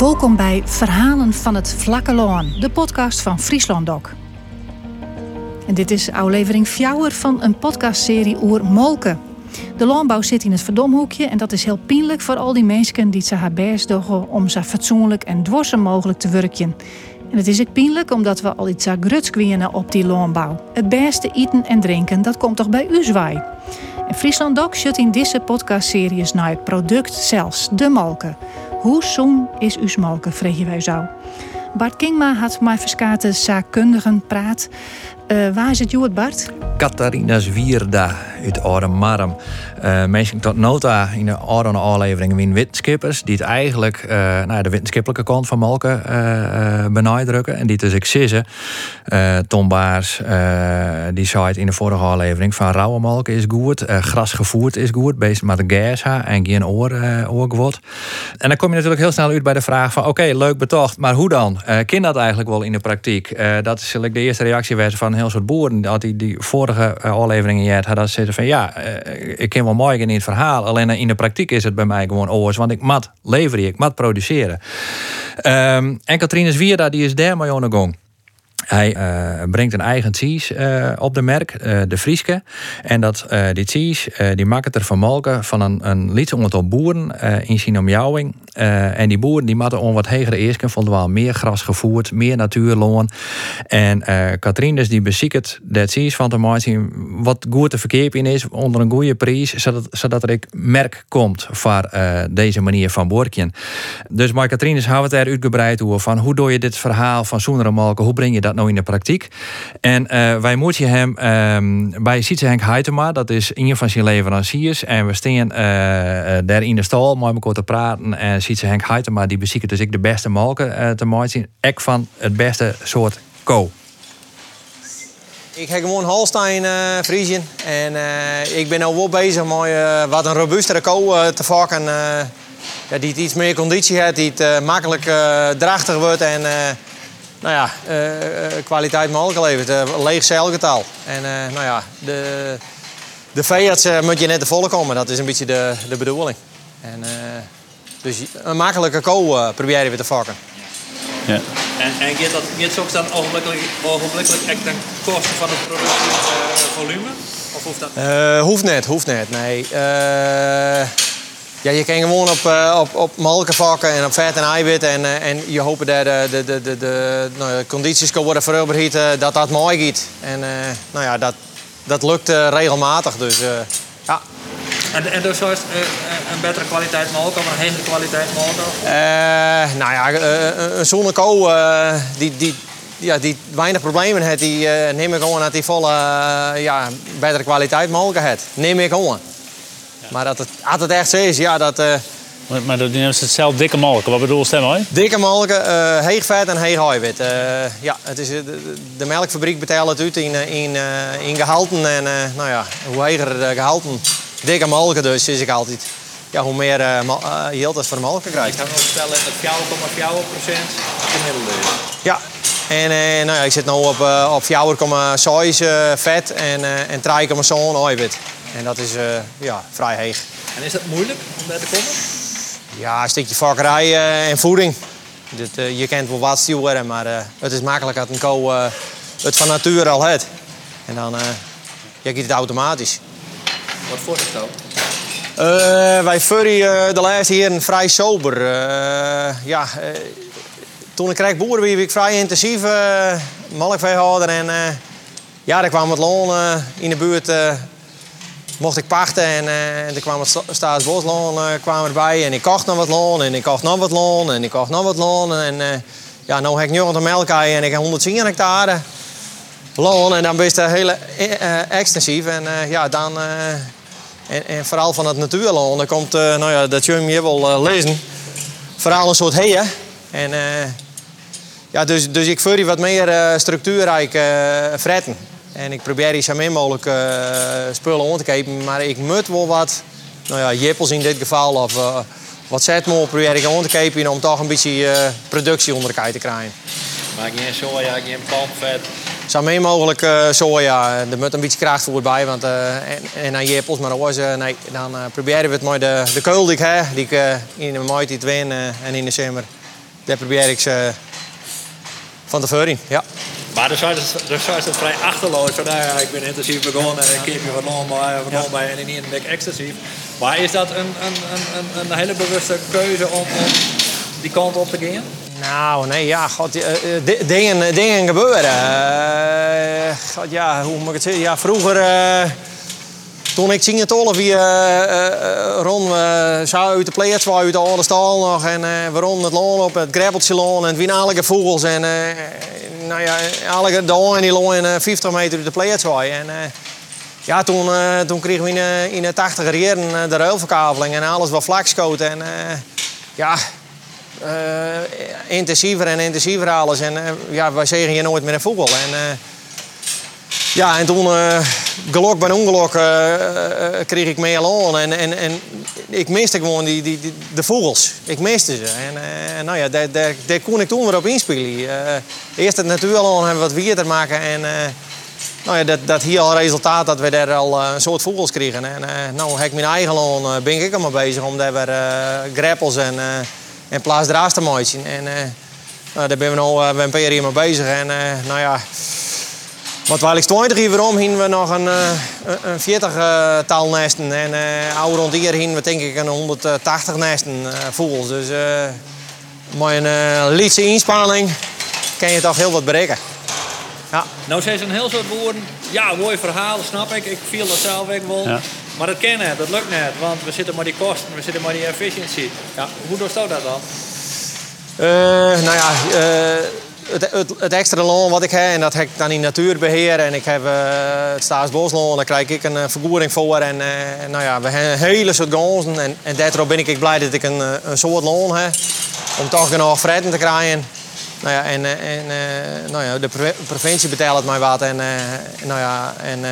Welkom bij Verhalen van het Vlakke Loon, de podcast van Friesland Doc. En dit is aflevering 4 van een podcastserie oer Molken. De landbouw zit in het verdomhoekje en dat is heel pijnlijk voor al die mensen die ze haar best doen om zo fatsoenlijk en dwarsen mogelijk te werken. En het is ook pijnlijk omdat we al iets gruts op die landbouw. Het beste eten en drinken, dat komt toch bij u zwaai. En Friesland Doc zit in deze podcastserie naar het product zelfs, de molken. Hoe zoen is uw molken, vreeg je wij zo. Bart Kingma had mij verskate zaakkundigen praat. Uh, waar is het Joert Bart? Catharina Zwierda uit Oude Marm. Uh, mensen tot nota in de oude aflevering win wetenschappers die het eigenlijk uh, nou, de wetenschappelijke kant van Malken uh, benadrukken. En die dus ik zissen. Tom Baars die zei het in de vorige aflevering van rauwe malken is goed, gras gevoerd is goed, bezig met gas en geen oor. En dan kom je natuurlijk heel snel uit bij de vraag van oké, leuk betocht, maar hoe dan? kan dat eigenlijk wel in de praktijk? dat is de eerste reactie werd van heel soort boeren. Dat die, die vorige afleveringen had, dat ze van ja, ik ken wel mooi in het verhaal. Alleen in de praktijk is het bij mij gewoon oors. Want ik mat leveren, ik mat produceren. Um, en Katrine Zwierda die is daar mee aan de gang. Hij brengt een eigen cheese op de merk, de Frieske. En dat, die cheese die maakt het er van molken van een, een onder boeren in zijn omjouwing. en die boeren die matten om wat hegere eersken vonden wel meer gras gevoerd, meer natuurloon. En Katrien dus die beziekt dat cheese van te maken wat goed te verkeer is onder een goede prijs, zodat, zodat er ik merk komt voor deze manier van boorkjen. Dus maar Katrien is het er uitgebreid over van hoe doe je dit verhaal van zoenere molken, hoe breng je dat nou in de praktijk. En uh, wij moeten hem um, bij Sietse Henk Heitema, dat is een van zijn leveranciers. En we staan uh, daar in de stal, mooi met te praten. En Sietse Henk Heitema, die bezieken dus ik de beste malken uh, te maken. Ek van het beste soort ko. Ik heb gewoon Holstein uh, Friesien. En ik ben nu wel bezig met wat een robuustere ko te vakken. ja, die iets meer conditie heeft, die het makkelijk drachtig wordt. En nou ja, kwaliteit mogelijk levert. Leeg zeilgetaal. En nou ja, de, de veearts moet je net te volle komen. Dat is een beetje de, de bedoeling. En, dus een makkelijke ko proberen we te vakken. Ja. En, en gaat dat niet zo dan ogenblikkelijk, ogenblikkelijk echt ten koste van het productievolume? Of hoeft dat? hoeft net, hoeft net. Nee. Ja, je kan gewoon op, uh, op, op malken vakken en op vet en eiwit. En, uh, en je hoopt dat de, de, de, de, de nou, condities kunnen worden uh, dat dat mooi gaat. En nou ja, dat, dat lukt regelmatig. Dus ja. En, en dus is een betere kwaliteit molk of een hegere kwaliteit molk? nou ja, een zonnekou die, die, ja, die weinig problemen heeft, die neem ik gewoon dat die volle ja, betere kwaliteit molk heeft. Neem ik gewoon. Maar dat het, als het echt zo is, ja, dat... Uh, maar, dat is het zelf dikke molken. Wat bedoel je daarmee? Dikke molken, uh, heeg vet en heeg eiwit. Uh, ja, het is, de, de, melkfabriek betaalt het uit in, in, in gehalten. En nou ja, hoe heger de gehalten, dikke molken dus, is ik altijd. Ja, hoe meer uh, yield het voor de molken krijgt. Ik nog vertellen dat 4,4% gemiddelde is. Ja, en nou ja, ik zit nu op, op 4,6 vet en, en 3,7 eiwit. En dat is uh, ja, vrij heeg. En is dat moeilijk om daar te komen? Ja, een stukje vakkerij uh, en voeding. Dit, uh, je kent wel wat sturen, maar het is makkelijk dat een ko het van nature al heeft. En dan je het automatisch. Wat voor het wij furry de laatste jaren vrij sober. ja, toen ik kreeg boeren, was ik vrij intensief melkveehouder. En ja, er kwam wat loon in de buurt mocht ik pachten en, er kwam het staatsbosloon kwam erbij. En ik kocht nog wat loon en ik kocht nog wat loon en ik kocht nog wat loon. En ja, nu heb ik 90 melkei en ik heb 110 hectare loon. En dan ben je heel extensief. En ja, dan... En, en, vooral van het natuurloon. Dan komt, nou ja, dat je je wel lezen. Vooral een soort heeën. En ja, dus, dus ik voer wat meer structuurrijk fretten. En ik probeer hier zo min mogelijk uh, spullen om te geven. Maar ik moet wel wat, nou ja, jippels in dit geval, of uh, wat zetmol probeer ik om te geven om toch een beetje uh, productie onder elkaar te krijgen. Maar geen soja, geen palmvet? Zo min mogelijk soja. Er moet een beetje kracht bij, want, en, en aan jippels. Maar was, nee, dan proberen we het met de, de keul die ik heb, die ik in de maart win en in de zomer daar probeer ik ze van tevoren. Ja. Maar dan zou zou het vrij achterloos. Nou ja, ik ben intensief begonnen en ik keer me van bij, van bij en niet een extensief. Maar is dat een, een, een, een hele bewuste keuze om, om die kant op te gaan? Nou, nee, ja, god, uh, dingen, dingen gebeuren. Uh, ja, hoe moet ik het zeggen? Ja, vroeger, uh, toen ik zing het al wie rond zou uit de pleert, uit de oude stal nog en we ronden het loon op het greppeltje loon en het wienelijke vogels en nou ja, alle de en die loon 50 meter uit de pleert en ja, toen, toen kregen we in, in de 80 jaren de ruilverkaveling en alles wat vlakschoten en ja, uh, intensiever en intensiever alles. En uh, ja, wij zeggen hier nooit meer een voetbal. En, uh, ja, en toen, gelok bij ongeluk, kreeg ik meer loon. En, en, en ik miste gewoon die, die, de vogels. Ik miste ze. En nou ja, daar, daar, daar kon ik toen weer op inspelen. eerst het natuurloon hebben we wat weer te maken. En nou ja, dat, dat hier al resultaat dat we daar al een soort vogels kregen. En nou heb ik mijn eigen loon, ben ik er maar bezig om daar weer greppels en en plaats draast te maken. En uh, nou, daar ben we al uh, een paar jaar mee bezig. En uh, nou ja, wat wij 20 hier waarom hingen we nog een, een 40 tal nesten. En oude rond hier hingen we denk ik een 180 nesten vogels. Dus met een lietse inspanning kan je toch heel wat bereiken. Ja. Nou zijn ze een heel soort woorden. Ja, mooi verhaal, snap ik. Ik viel dat zelf ook wel. Ja. Maar dat kan net, dat lukt net, want we zitten maar die kosten, we zitten maar die efficiëntie. Ja, hoe doorstout dat dan? Uh, nou ja, uh, het, het, het, extra loon wat ik heb, en dat heb ik dan in natuurbeheer. En ik heb uh, het staatsbosloon, daar krijg ik een vergoeding voor. En nou ja, we hebben een hele soort ganzen. En, en daardoor ben ik blij dat ik een, een soort loon heb. Om toch genoeg fretten te krijgen. Nou ja, en, en nou ja, de provincie betaalt mij wat. En, nou ja, en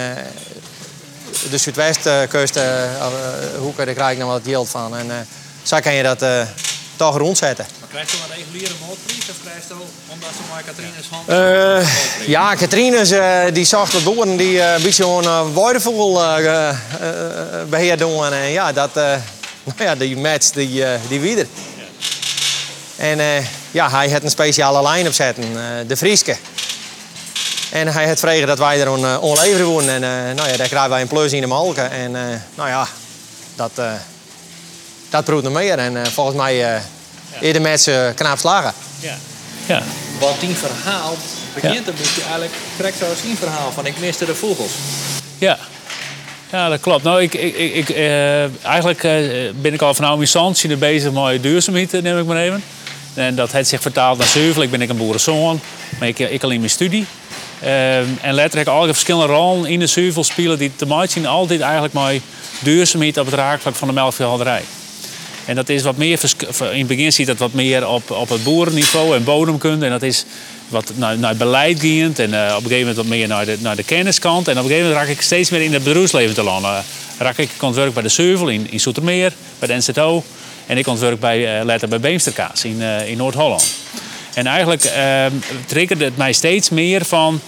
de Zuidwestkust, uh, hoeken, daar krijg ik nog wat geld van. En zo kan je dat toch rondzetten. Maar krijg je een reguliere moordprijs of krijg je omdat ze maar Katrines hand Ja, Katrines die zag dat boeren die een beetje een waardevol beheer doen. En ja, dat, nou ja, die match die, die wieder. En ja, hij had een speciale lijn opzetten, de Frieske. En hij had vregen dat wij er een uh, onleveren En uh, nou ja, daar krijgen wij een plus in de malken. En uh, nou ja, dat, uh, dat proeft nog meer. En volgens mij ja. eerder met ze knap slagen. Ja. ja. Want die verhaal begint ja. een beetje eigenlijk correct zoals een verhaal van ik miste de vogels. Ja. Ja, dat klopt. Nou, ik, ik, ik, eigenlijk ben ik al van oude instantie bezig met duurzaamheid, neem ik maar even. En dat heeft zich vertaald naar Zeuvel. Ik ben ik een boerenzoon, maar ik, ik al in mijn studie. Ehm, en later heb ik al verschillende rollen in de zuivel spelen die te maken zien altijd eigenlijk maar duurzaamheid op het raakvlak van de melkveehouderij. En dat is wat meer, in het begin ziet dat wat meer op, op het boerenniveau en bodemkunde. En dat is wat naar, naar beleid en uh, op een gegeven moment wat meer naar de, naar de kenniskant. En op een gegeven moment raak ik steeds meer in het bedrijfsleven te landen. Uh, raak ik ontwerp bij de Zeuvel in, in Soetermeer, bij de NZO. En ik ontwerp bij, uh, bij Beemsterkaas in, in Noord-Holland. En eigenlijk uh, triggerde het mij steeds meer van...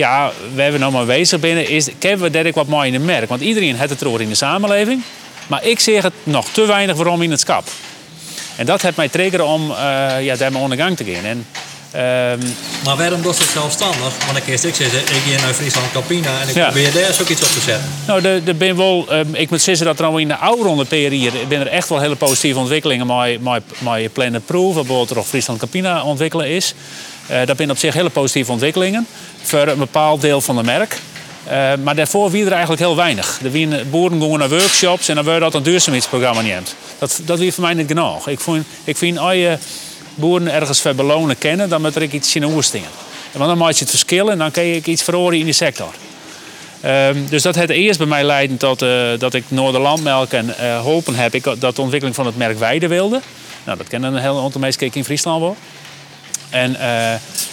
Ja, we nou maar bezig binnen is... Kennen we dat ik wat mooi in de merk? Want iedereen heeft het erover in de samenleving. Maar ik zeg het nog te weinig waarom in het schap. En dat heeft mij triggeren om uh, ja, daarmee ondergang te gaan. En Um, maar waarom doet het zelfstandig? Want ik eerst ik zeggen, ik ga naar Friesland Campina en ik ja. probeer daar ook iets op te zetten. Nou, de, de ben wel, um, ik moet zeggen dat er nou in de oude periode ben er echt wel hele positieve ontwikkelingen met, met Planet Proof, bijvoorbeeld er Friesland Campina ontwikkelen is. Uh, dat zijn op zich hele positieve ontwikkelingen voor een bepaald deel van de merk. Uh, maar daarvoor wie er eigenlijk heel weinig. De boeren gingen naar workshops en dan werd dat een duurzaamheidsprogramma niet. Dat, dat wie voor mij niet genoeg. Ik vind, ik vind als je boeren ergens verbelonen kennen, dan moet er ik iets in oerstingen. Want dan maak je het verschil en dan kan je iets verhoren in die sector. Um, dus dat heeft eerst bij mij leiden tot uh, dat ik Noorderlandmelk en uh, hopen heb ik dat de ontwikkeling van het merk Weide wilde. Nou, dat kennen een heel aantal mensen in Friesland wel. En,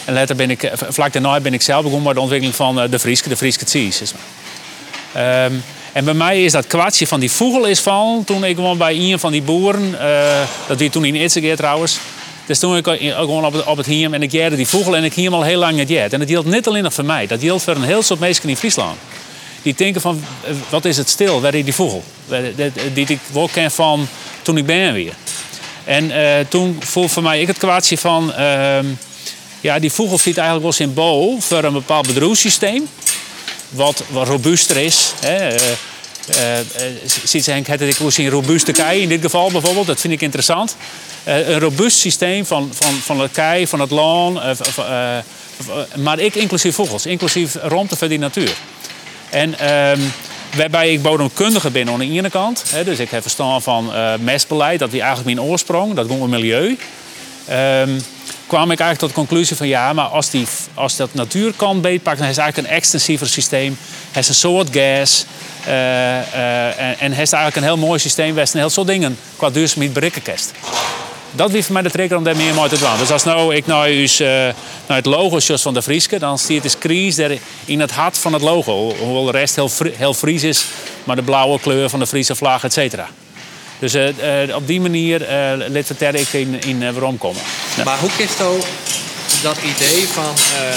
en later ben ik, vlak daarna ben ik zelf begonnen met de ontwikkeling van de Frieske, de Frieske cheese. Um, en bij mij is dat kwartje van die vogel is van toen ik gewoon bij een van die boeren, dat die toen in Itzegeer trouwens, dus toen ik gewoon op het, op het en ik jerde die vogel en ik hiem al heel lang niet jet. En dat geldt niet alleen nog voor mij, dat geldt voor een heel soort mensen in Friesland. Die denken van, eh, wat is het stil, waar is die vogel? Die ik wel ken van toen ik ben weer. En eh, toen voelde voor mij ik het kwaadje van... ehm, ja, die vogel ziet eigenlijk wel symbool voor een bepaald bedroefssysteem. Wat, wat robuuster is. Hè. Eh, eh, eh, ziet ze het ik zien robuuste kei in dit geval bijvoorbeeld. Dat vind ik interessant. Eh, een robuust systeem van, van, van het kei, van het loon. eh, eh, maar ik inclusief vogels, inclusief ruimte voor die natuur. En ehm, waarbij ik bodemkundige ben aan de ene kant. Hè, dus ik heb verstand van eh, mestbeleid, dat die eigenlijk mijn oorsprong, dat komt mijn milieu. Ehm, kwam ik eigenlijk tot de conclusie van ja, maar als, die, als dat natuurkant beetpakt, dan is het eigenlijk een extensiever systeem. Het is een soort gas. eh, eh, en, is eigenlijk een heel mooi systeem, waar een heel soort dingen qua duurzaamheid bereiken. Dat wie voor mij de trigger om daar meer mee te doen. Dus als nou ik naar, uw, eh, naar het logo van de Frieske, dan zie je het Kries daar in het hart van het logo. Hoewel de rest heel, heel Fries is, maar de blauwe kleur van de Friese vlag, et cetera. Dus eh, eh, op die manier uh, liet vertel ik in, in waarom komen. Ja. Maar hoe is nou dat idee van eh, eh,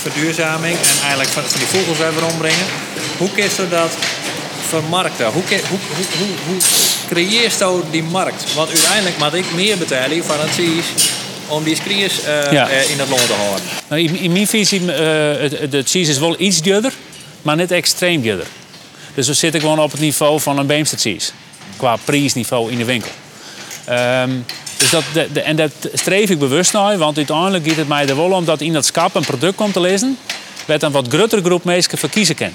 verduurzaming en eigenlijk van, van die vogels weer ombrengen? Hoe is je dat vermarkten? Hoe, hoe, hoe, hoe, hoe creëer je die markt? Want uiteindelijk moet ik meer betalen van het CIS om die skriers eh, Ja. eh, in het land te houden. Nou, in, in mijn visie, eh het, het cheese is wel iets duurder, maar niet extreem duurder. Dus we zitten gewoon op het niveau van een Beemster cheese. Qua prijsniveau in de winkel. Ehm, dus dat, de, en dat streef ik bewust naar, want uiteindelijk gaat het mij er wel om dat in dat schap een product komt te lezen, wat een wat grotere groep mensen verkiezen kan.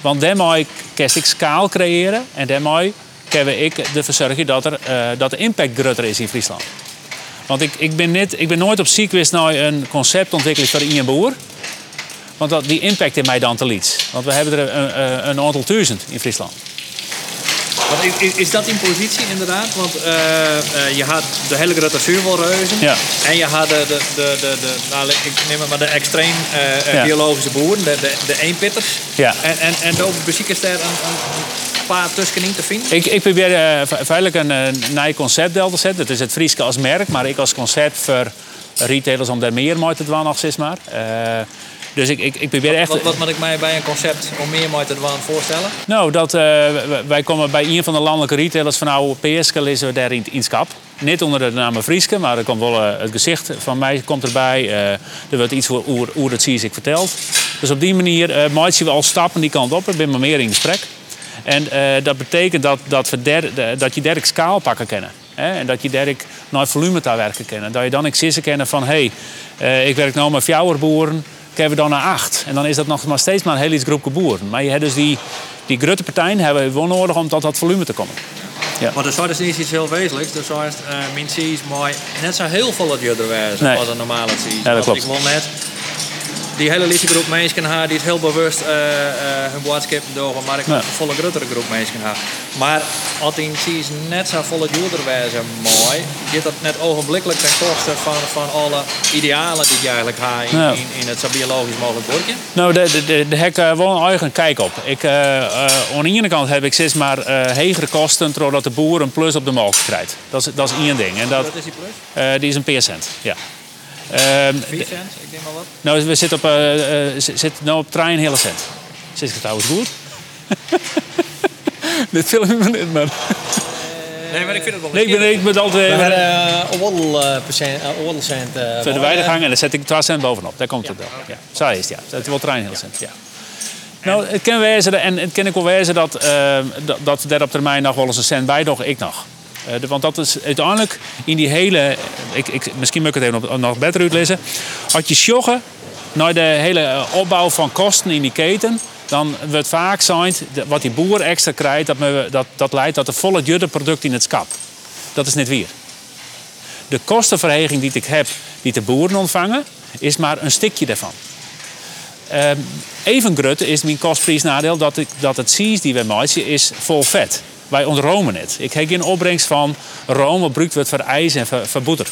Want daarmee kan ik schaal creëren en daarmee kan ik ervoor zorgen dat, er, eh, dat de impact groter is in Friesland. Want ik, ik, ben, niet, ik ben nooit op ziek naar een concept ontwikkelen voor een boer. Want dat, die impact in mij dan te liet. Want we hebben er een, een aantal duizend in Friesland. Want is, dat in positie inderdaad? Want eh, eh, je had de hele grote vuurwolreuzen. Ja. En je had de, de, de, de, de nou, ik neem maar de extreem eh, Ja. biologische boeren, de, de, de eenpitters. Ja. En, en, en muziek is daar een, een, paar tussenin te vinden. Ik, ik probeer fe- feitelijk een nieuw concept deel te zetten. Dat is het Frieske als merk, maar ik als concept voor retailers om daar meer mee te doen, steeds maar. Dus ik, ik, ik probeer echt... Wat, wat moet ik mij bij een concept om meer mee te voorstellen? Nou, dat, eh, wij komen bij een van de landelijke retailers van oude PSK lezen we daar in, in het schap. Niet onder de naam Frieske, maar er komt wel eh, het gezicht van mij komt erbij. Eh, er wordt iets hoe, hoe dat zie ik verteld. Dus op die manier uh, maken we al stappen die kant op. Ik ben maar meer in gesprek. En dat betekent dat, dat, we der, dat je derk schaal pakken kennen. Hè? En dat je derk naar volume te werken kennen. Dat je dan ik zissen kennen van hé, hey, ik werk nou met fjouwerboeren, kunnen we dan naar acht. En dan is dat nog maar steeds maar een heel iets groepje boeren. Maar je hebt dus die, die grote partijen hebben we wel nodig om tot dat volume te komen. Maar de soort is niet iets heel wezenlijks. De soort uh, min is mooi. Net zo heel veel het judder wijzen Nee. als een normale cheese. Ja, dat klopt. Ik wil net die hele lichte groep mensen hebben die het heel bewust eh, eh, hun boodschap door, maar ik Ja. een volle grotere groep mensen hebben. Maar als die cheese net zo volle judder wijzen mooi, gaat dat net ogenblikkelijk ten koste van, van alle idealen die je eigenlijk hebt in, Ja. in, in het zo biologisch mogelijk woordje. Nou, daar de, de, de heb ik wel een eigen kijk op. Ik, eh, aan de ene kant heb ik steeds maar hegere kosten, doordat de boer een plus op de markt krijgt. Dat is, dat is één ding. En dat, Wat is die plus? die is een peercent, ja. Ehm, 4 cent, ik denk maar wat. nou, we zitten op, eh, eh, z- zitten nou op 3 hele cent. Zit ik trouwens goed? Dit film ik me niet, man. Nee, maar ik vind het wel Nee, ik ben, ik ben altijd waddelcent. Eh, voor de weidegang en dan zet ik 12 cent bovenop. Daar komt het wel. Ja. Zo is het, ja. Dat is wel 3 hele cent, ja. Nou, het kan wezen, en het kan ik wel wezen dat, eh, dat, dat daar op termijn nog wel eens een cent bij nog ik nog. Eh, want dat is uiteindelijk in die hele. Ik, ik, misschien moet ik het even nog, nog beter uitlezen. Als je sjoggen naar de hele eh, opbouw van kosten in die keten. dan wordt vaak zijn wat die boer extra krijgt. Dat, dat, dat leidt tot een volle judde product in het schap. Dat is niet weer. De kostenverheging die ik heb, die de boeren ontvangen, is maar een stukje daarvan. Ehm, even grut is mijn kostprijsnadeel dat, ik, dat het cheese die wij maken is vol vet. Wij ontromen het. Ik heb geen opbrengst van room wat gebruikt wordt voor ijs en voor, voor.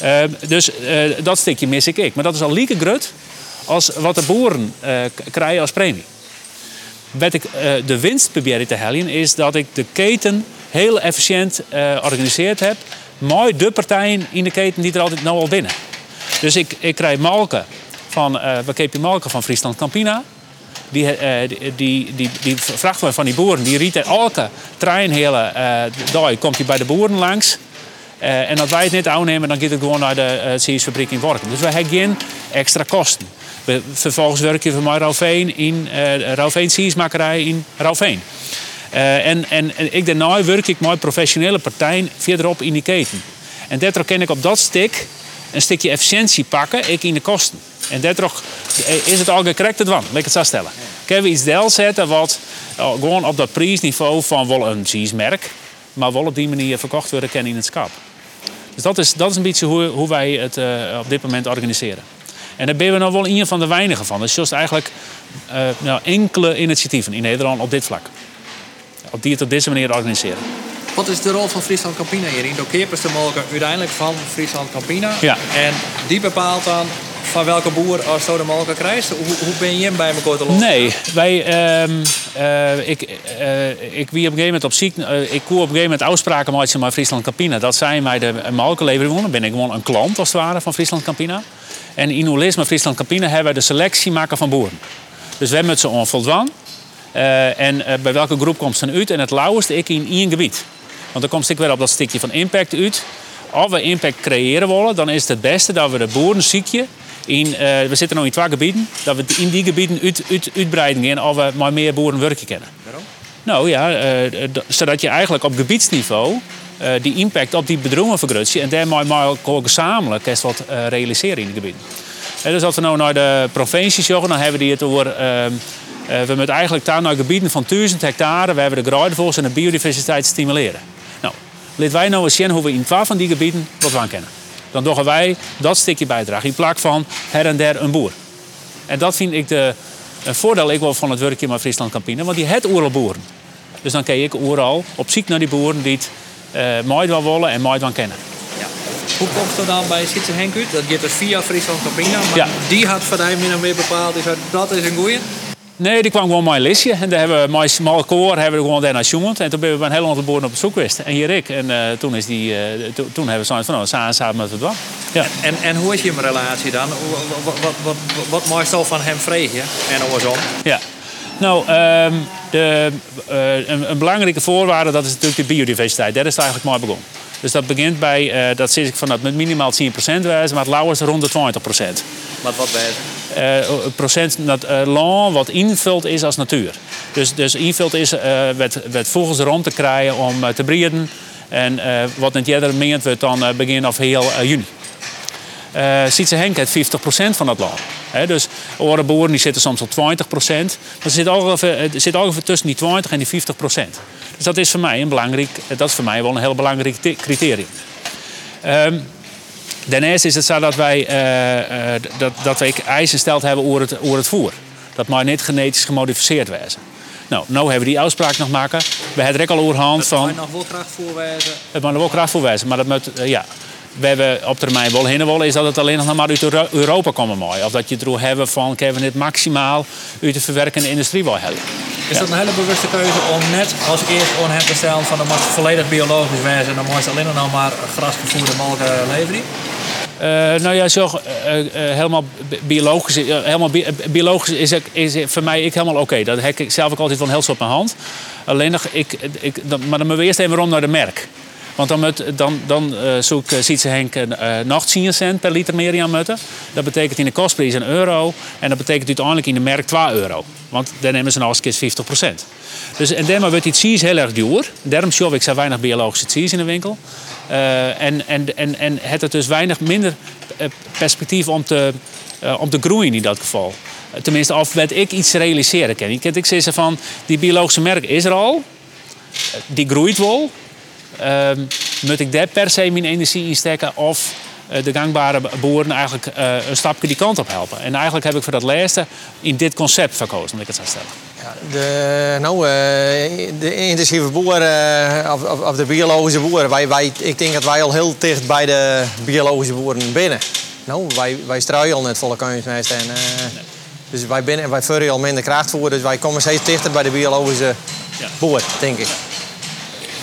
Ehm, dus eh, dat stukje mis ik ik. Maar dat is al lieke grut als wat de boeren eh, krijgen als premie. Wat ik eh, de winst probeer te halen is dat ik de keten heel efficiënt georganiseerd heb. Mooi de partijen in de keten die er altijd nou al binnen. Dus ik, ik krijg malken van, we kepen malken van Friesland Campina. Die, eh, die, die, die, die vrachten we van die boeren. Die rieten elke trein hele eh dag komt hij bij de boeren langs. Eh, en als wij het niet aannemen, dan gaat het gewoon naar de uh, cheesefabriek in Workum. Dus wij hebben geen extra kosten. Vervolgens werken we met Rauveen in uh, Rauveen cheesemakerij in Rauveen. Uh, en, en, en ik daarna werk ik met professionele partijen verderop in die keten. En daardoor kan ik op dat stuk een stukje efficiëntie pakken, ik in de kosten. En daardoor is het al gecorrect het laat ik het zo stellen. Kunnen we iets deel zetten wat uh, gewoon op dat prijsniveau van wel een cheesemerk, maar wel op die manier verkocht worden kan in het schap. Dus dat is, dat is een beetje hoe, hoe wij het uh, op dit moment organiseren. En daar ben we nog wel een van de weinigen van. Is juist eigenlijk nou, enkele initiatieven in Nederland op dit vlak. Op die het op deze manier organiseren. Wat is de rol van Friesland Campina hierin? De keepers te mogen uiteindelijk van Friesland Campina. Ja. En die bepaalt dan van welke boer als zo de molken krijgt? Hoe, hoe ben je hem bij elkaar te lopen? Nee, wij, uh, uh, ik, uh, ik wie op een gegeven moment op ziek, ik koer op een gegeven moment afspraken maken met Friesland Campina. Dat zijn mij de molkenlevering. Dan ben ik gewoon een klant als het ware van Friesland Campina. En in Oelisme Friesland Campina hebben we de selectie maken van boeren. Dus we hebben het ze onvoldwan. en bij welke groep komt ze uit? En het lauwste ik in één gebied. Want dan komt ik weer op dat stukje van impact uit. Als we impact creëren willen, dan is het het beste dat we de boeren ziekje in, uh, we zitten nu in twee gebieden, dat we in die gebieden uit, uit, uitbreiden gaan of we maar meer boeren werken kennen. Waarom? Nou ja, uh, zodat je eigenlijk op gebiedsniveau uh, die impact op die bedrijven vergroot en daarmee maar ook gezamenlijk eens wat realiseren in die gebieden. dus als we nou naar de provincies joggen, dan hebben we het over. ehm, we moeten eigenlijk daar naar gebieden van 1000 hectare, we hebben de graaidvoors en de biodiversiteit stimuleren. Laten wij nou eens zien hoe we in twee van die gebieden wat van kennen dan doen wij dat stukje bijdrage. In plaats van her en der een boer. En dat vind ik de, een voordeel ik wel van het werkje met Friesland Campina. Want die het oerl boeren. Dus dan kan ik overal op zoek naar die boeren die het uh, mooi wel willen en mooi van kennen. Ja. Hoe komt het dan bij Sietse Henk uit? Dat gaat dus via Friesland Campina. Maar Ja. die had voor mij min of meer bepaald. Dat is een goeie. Nee, die kwam gewoon mijn listje. En daar hebben we mijn smal koor hebben we gewoon daarna jongen. En toen ben we bij een heel aantal boeren op bezoek geweest. En hier ik. En uh, toen, is die, uh, to, toen hebben we zoiets van, nou, samen samen met het doen. Ja. En, en hoe is je relatie dan? Wat, wat, wat, wat, wat al van hem vregen? En andersom? Ja. Nou, um, de, uh, een, een, belangrijke voorwaarde dat is natuurlijk de biodiversiteit. Daar is het eigenlijk mooi begonnen. Dus dat begint bij, dat zit ik van dat met minimaal 10% wijzen, maar het lauw is rond de 20%. Wat wat wijzen? Uh, procent dat uh, land wat invult is als natuur. Dus, dus invult is werd volgens de rond te krijgen om te breeden. En wat niet eerder meent wordt dan begin of heel juni. Uh, Sietse Henk heeft 50% van dat land. He, dus andere boeren die zitten soms op 20%. Maar er zit ongeveer, er tussen die 20 en die 50%. Dus dat is voor mij een belangrijk, dat is voor mij wel een heel belangrijk criterium. Um, Daarnaast is het zo dat wij, uh, uh, dat, dat wij eisen gesteld hebben over het, over het voer. Dat maar niet genetisch gemodificeerd wezen. Nou, nu hebben we die afspraak nog maken. We hebben er ook al overhand van. Het mag nog wel graag voorwijzen. Het mag nog wel graag voorwijzen, maar dat moet, uh, ja. We hebben op termijn wel heen willen, is dat het alleen nog maar uit Europa komen mooi. Of dat je het hebben van, kunnen we dit maximaal uit de verwerkende industrie wel hebben. Is ja. dat een hele bewuste keuze om net als eerst on te stellen van, dan mag volledig biologisch wezen, dan moet je alleen nog maar grasgevoerde molken leveren? Uh, nou ja, zo, uh, uh, helemaal biologisch, helemaal bi biologisch is, is voor mij ik helemaal oké. Okay. Dat heb ik zelf ook altijd van heel op mijn hand. Alleen nog, ik, ik, dan, maar dan moeten we eerst even rond naar de merk. Want dan, moet, dan, dan zoek ziet ze Henk nog 10 cent per liter meer aan moeten. Dat betekent in de kostprijs een euro. En dat betekent uiteindelijk in de merk 2 euro. Want dan nemen ze nog eens 50 procent. Dus, en daarmee wordt die heel erg duur. Daarom show ik weinig biologische cheese in de winkel. Uh, en, en, en, en het er dus weinig minder perspectief om te, uh, om te groeien in dat geval. Tenminste, of ik iets realiseren kan. Ik, zeggen van, die biologische merk is er al. Die groeit wel. Uh, moet ik daar per se mijn energie in steken of uh, de gangbare boeren eigenlijk uh, een stapje die kant op helpen. En eigenlijk heb ik voor dat laatste in dit concept verkozen, om ik het zou stellen. Ja, de, nou, uh, de intensieve boer, of, of, of, de biologische boeren, wij, wij, ik denk dat wij al heel dicht bij de biologische boeren binnen. Nou, wij, wij struien al net volle kunstmest en nee. dus wij, binnen, wij vullen al minder krachtvoer, dus wij komen steeds dichter bij de biologische boer, denk ik.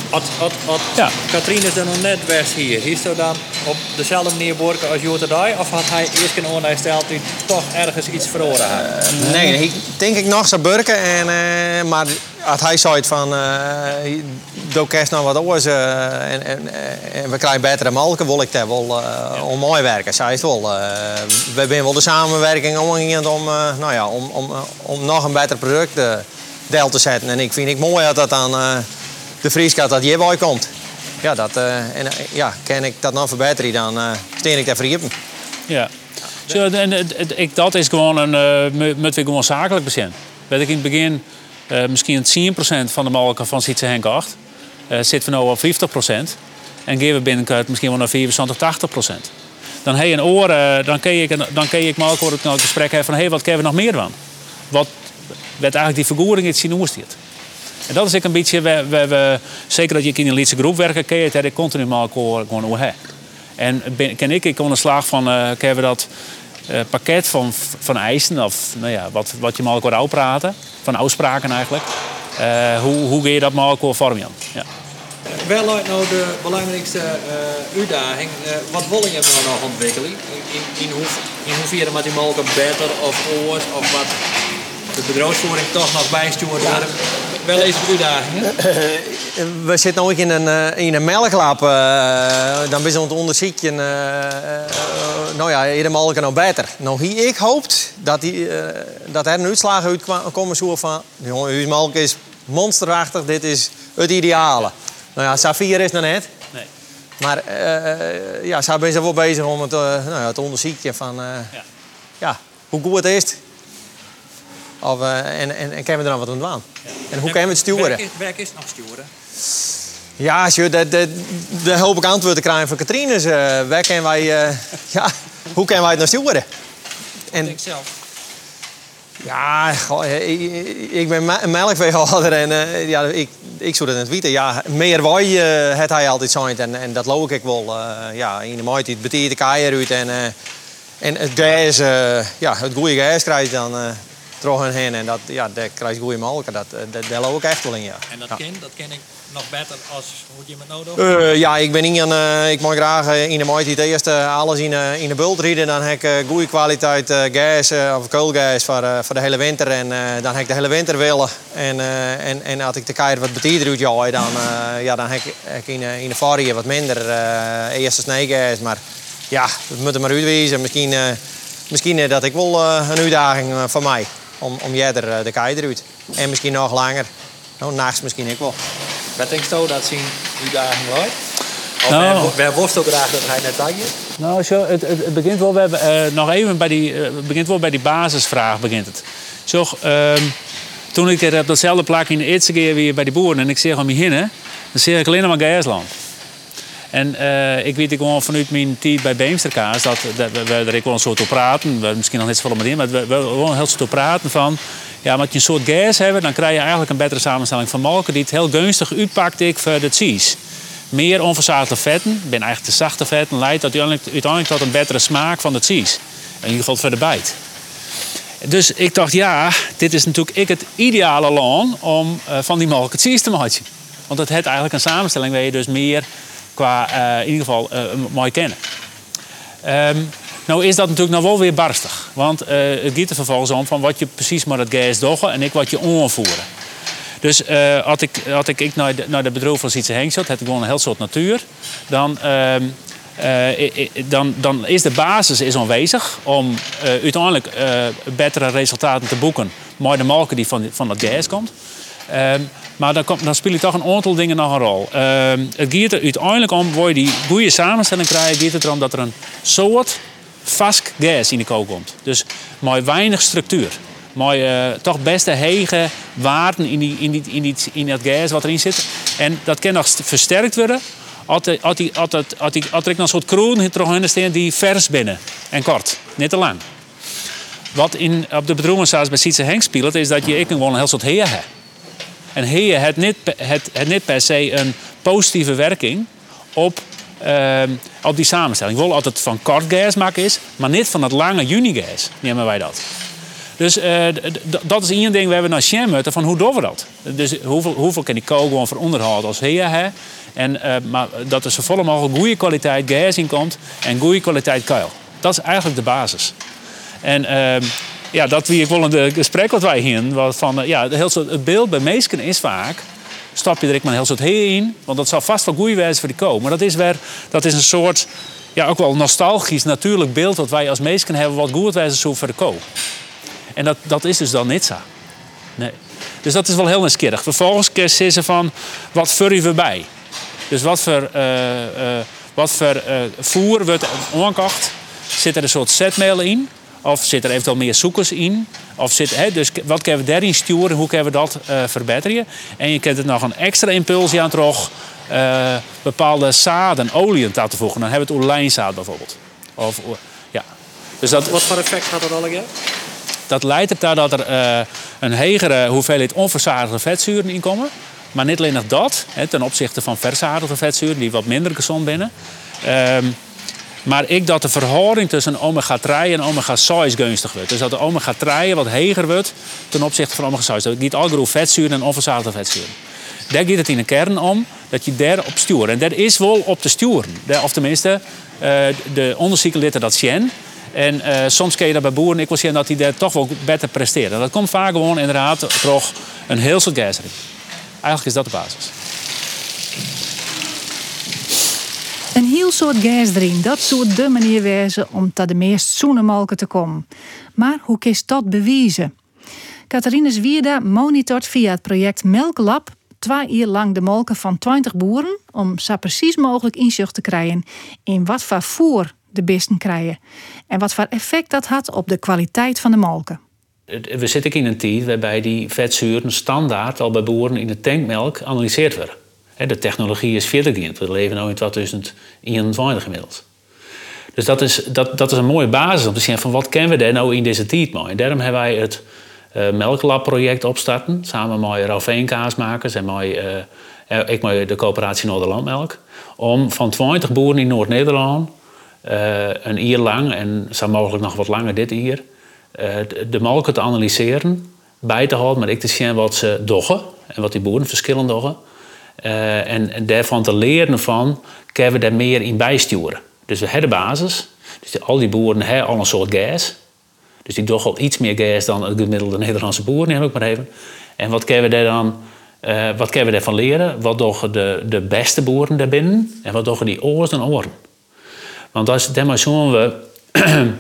Als, als, als ja. Katrien is er nog net best hier. Hier staat dan op dezelfde manier borken als Jota Dai? Of had hij eerst kunnen ondersteld die toch ergens iets verloren had? Uh, nee, ik denk ik nog zou burken. En, uh, maar als hij zei van, uh, doe kerst nou wat oors uh, en, en, en, we krijgen betere melken, wil ik daar wel uh, ja. om mooi werken, zei het wel. we hebben wel de samenwerking om, om, nou ja, om, om, om nog een beter product deel te zetten. En ik vind het mooi dat dat aan de Frieskat dat hierbij komt. Ja, dat, en ja, kan ik dat nog verbeteren, dan steen ik daar vergeten. Ja. Zo, en, ik, dat is gewoon een, we gewoon zakelijk bezien. Weet ik in het begin uh, misschien 10% van de melk van Sietse Henk 8. Uh, zitten we nu op 50%. En geven we binnenkort misschien wel naar 75, 80%. Dan heb je een oor, uh, dan kun je, dan kun je melk het nou gesprek hebben van hey, wat kunnen we nog meer van? Wat werd eigenlijk die vergoeding in het zien En dat is ik een beetje, we, we, we, zeker dat je in een Lietse groep werken, kun je het continu melk gewoon hoe En ken ik, ik de slag van, uh, kunnen we dat uh, pakket van, van eisen, of nou ja, wat, wat je maar ook praten, van afspraken eigenlijk. Uh, hoe, hoe ga je dat maar ook vormen? Ja. Wel nou de belangrijkste uh, uitdaging. wat wil je nou nog ontwikkelen? In, in, hoe, in hoeverre met die mogelijk beter of oors of wat de bedrijfsvoering toch nog bijstuurt worden? Wel eens een uitdaging. we zitten nu in een, in een melklab. dan ben je aan het onderzoeken nou ja, helemaal kan nog beter. Nou, hier, ik hoopt dat, die, dat er een uitslag uitkomen zo van... Jongen, melk is monsterachtig, dit is het ideale. Nou ja, Safir is nog net. Nee. Maar uh, ja, ze zijn wel bezig om het, uh, nou ja, het onderzoeken van... Ja. ja. hoe goed het is. Of, en, en, en kunnen we er dan wat aan doen? Ja. En hoe kunnen we het sturen? Werk is, werk is nog sturen. Ja, de, de, de hoop ik antwoorden krijgen van Katrine. Uh, waar kunnen wij, uh, ja, hoe kunnen wij het nou sturen? En, ik zelf. Ja, goh, ik, ik ben een melkveehouder en uh, ja, ik, ik zou het niet weten. Ja, meer wij uh, het hij altijd zijn en, en dat loop ik wel. Uh, ja, in de maand het betiert de keier uit en, en het gas, ja, het goede gas krijg je dan terug heen en dat, ja, daar krijg je goede melk. Dat, dat, daar loop ik echt wel in, ja. En dat, ja. ken, dat ken ik nog beter als hoe je met nodig? Uh, ja, ik ben in uh, ik mag graag uh, in de mooie het eerst alles in, in de bult rijden. Dan heb ik goede kwaliteit gas of koolgas voor, voor de hele winter. En dan heb ik de hele winter willen. En, en, en als ik de keer wat betierder uit ja, dan, ja, dan heb ik, ik in, in de varie wat minder eerste sneegas. Maar ja, dat moet er maar uitwijzen. Misschien, misschien dat ik wel een uitdaging van mij om, om jij er de keizer uit. En misschien nog langer. Nou, nachts misschien ik wel. Wat denk je dat zien uitdaging wordt? Of nou, wij worst ook graag dat hij net dat Nou, zo, het, het, begint wel, we hebben, uh, nog even bij die, uh, begint wel bij die basisvraag. Begint het. Zo, uh, toen ik er op datzelfde plak in de eerste keer weer bij die boeren en ik zeg om je heen, dan zeg ik alleen maar Geersland. En uh, ik weet gewoon vanuit mijn tijd bij Beemsterkaas dat, dat we, er een soort op praten. We misschien nog niet zoveel met in, maar we, we, een heel soort op praten van. Ja, wat je een soort gas hebben, dan krijg je eigenlijk een betere samenstelling van molken die het heel gunstig uitpakt ik voor de cheese. Meer onverzadigde vetten, ben eigenlijk de zachte vetten, leidt uiteindelijk, tot een betere smaak van de cheese. In ieder geval voor de bijt. Dus ik dacht, ja, dit is natuurlijk ik het ideale land om uh, van die molken cheese te maken. Want het heeft eigenlijk een samenstelling waar je dus meer qua uh, in ieder geval uh, mooi kennen. Um, nou is dat natuurlijk nog wel weer barstig. Want uh, het gaat er vervolgens om van wat je precies maar het gas doggen en ik wat je onvoeren. Dus als ik, als ik naar, de, naar de bedrijf van heb ik gewoon een heel soort natuur. Dan, uh, dan, dan is de basis is aanwezig om uiteindelijk betere resultaten te boeken. Maar de melken die van, van dat gas komt. Ehm, maar dan, komt, spelen toch een aantal dingen nog een rol. Ehm, het gaat er uiteindelijk om, waar je die goede samenstelling krijgt, gaat het erom dat er een soort vast gas in de kook komt. Dus maar weinig structuur. Maar uh, toch best hege waarden in, die, in, die, in, die, in dat gas wat erin zit. En dat kan nog versterkt worden als, er een soort kroon terug staan die vers binnen en kort, niet te lang. Wat in, op de bedroemen bij Sietse Henk speelt, is dat je gewoon een heel soort heer hebt. En heer heeft niet, het, het niet per se een positieve werking op uh, op die samenstelling. We willen altijd van kort gas maken is, maar niet van dat lange junigas nemen wij dat. Dus uh, dat is één ding waar we naar zien moeten van hoe doen we dat? Dus hoeveel, hoeveel kan die kool gewoon voor als heer hè? En, uh, maar dat er zo volle mogelijk goede kwaliteit gas in komt en goede kwaliteit kuil. Dat is eigenlijk de basis. En uh, ja, dat wie ik wel de gesprek wat wij hier van eh, ja, heel soort, het beeld bij meesten is vaak stap je er maar heel soort heen, want dat zal vast wel goed zijn voor die ko. Maar dat is weer, dat is een soort ja, ook wel nostalgisch natuurlijk beeld dat wij als meesten hebben wat goed wijzen zo voor de ko. En dat, dat is dus dan niet zo. Nee. Dus dat is wel heel nieuwsgierig. Vervolgens is ze van wat vurrie we bij. Dus wat voor, uh, uh, wat voor voer wordt aangekocht? Zit er een soort zetmeel in? Of zit er eventueel meer zoekers in? Of zit, hè, dus wat kunnen we daarin sturen? Hoe kunnen we dat verbeteren? En je kunt er nog een extra impulsie aan terug. bepaalde zaden, oliën toe te voegen. Dan hebben we het olijnzaad bijvoorbeeld. Of, ja. dus dat, wat voor effect gaat dat al Dat leidt ertoe dat er een hegere hoeveelheid onverzadigde vetzuren in komen. Maar niet alleen nog dat, hè, ten opzichte van verzadigde vetzuren die wat minder gezond binnen. Ehm, maar ik dat de verhouding tussen omega-3 en omega-6 gunstig wordt. Dus dat de omega-3 wat heger wordt ten opzichte van omega-6. Dat gaat algroe vetzuren en onverzadigde vetzuren. Daar gaat het in de kern om dat je daar op stuurt. En dat is wel op te sturen. Of tenminste, uh, de onderzoeken laten dat zien. En uh, soms kun je dat bij boeren ik wil zien dat die daar toch wel beter presteren. Dat komt vaak gewoon inderdaad toch een heel soort gijzering. Eigenlijk is dat de basis. Een heel soort gas dat zou de manier wezen om tot de meest zoenemalken te komen. Maar hoe je dat bewijzen? Catharine Zwierda monitort via het project Melklab twee jaar lang de molken van 20 boeren om zo precies mogelijk inzicht te krijgen in wat voor voer de besten krijgen en wat voor effect dat had op de kwaliteit van de molken. We zitten in een tijd waarbij die vetzuren standaard al bij boeren in de tankmelk analyseerd worden. De technologie is verder gegaan. We leven nu in 2021 gemiddeld. Dus dat is, dat, dat is een mooie basis om te zien van wat kennen we daar nou in deze tijd mee. En daarom hebben wij het uh, Melklab-project opstarten. Samen met Raveen kaasmakers en met, uh, ik met de coöperatie Noorderlandmelk. Om van 20 boeren in Noord-Nederland uh, een jaar lang, en zo mogelijk nog wat langer dit jaar, de melken te analyseren, bij te houden, maar ik te zien wat ze doggen en wat die boeren verschillend doggen. Uh, en, daarvan te leren van, kunnen we daar meer in bijsturen. Dus we hebben de basis. Dus al die boeren hebben al een soort gas. Dus die doen al iets meer gas dan de gemiddelde Nederlandse boeren, neem ik maar even. En wat kunnen we daar dan uh, wat kunnen we daarvan leren? Wat doen de, de beste boeren daarbinnen? En wat doen die oors en oren? Want als, daarmee zullen we,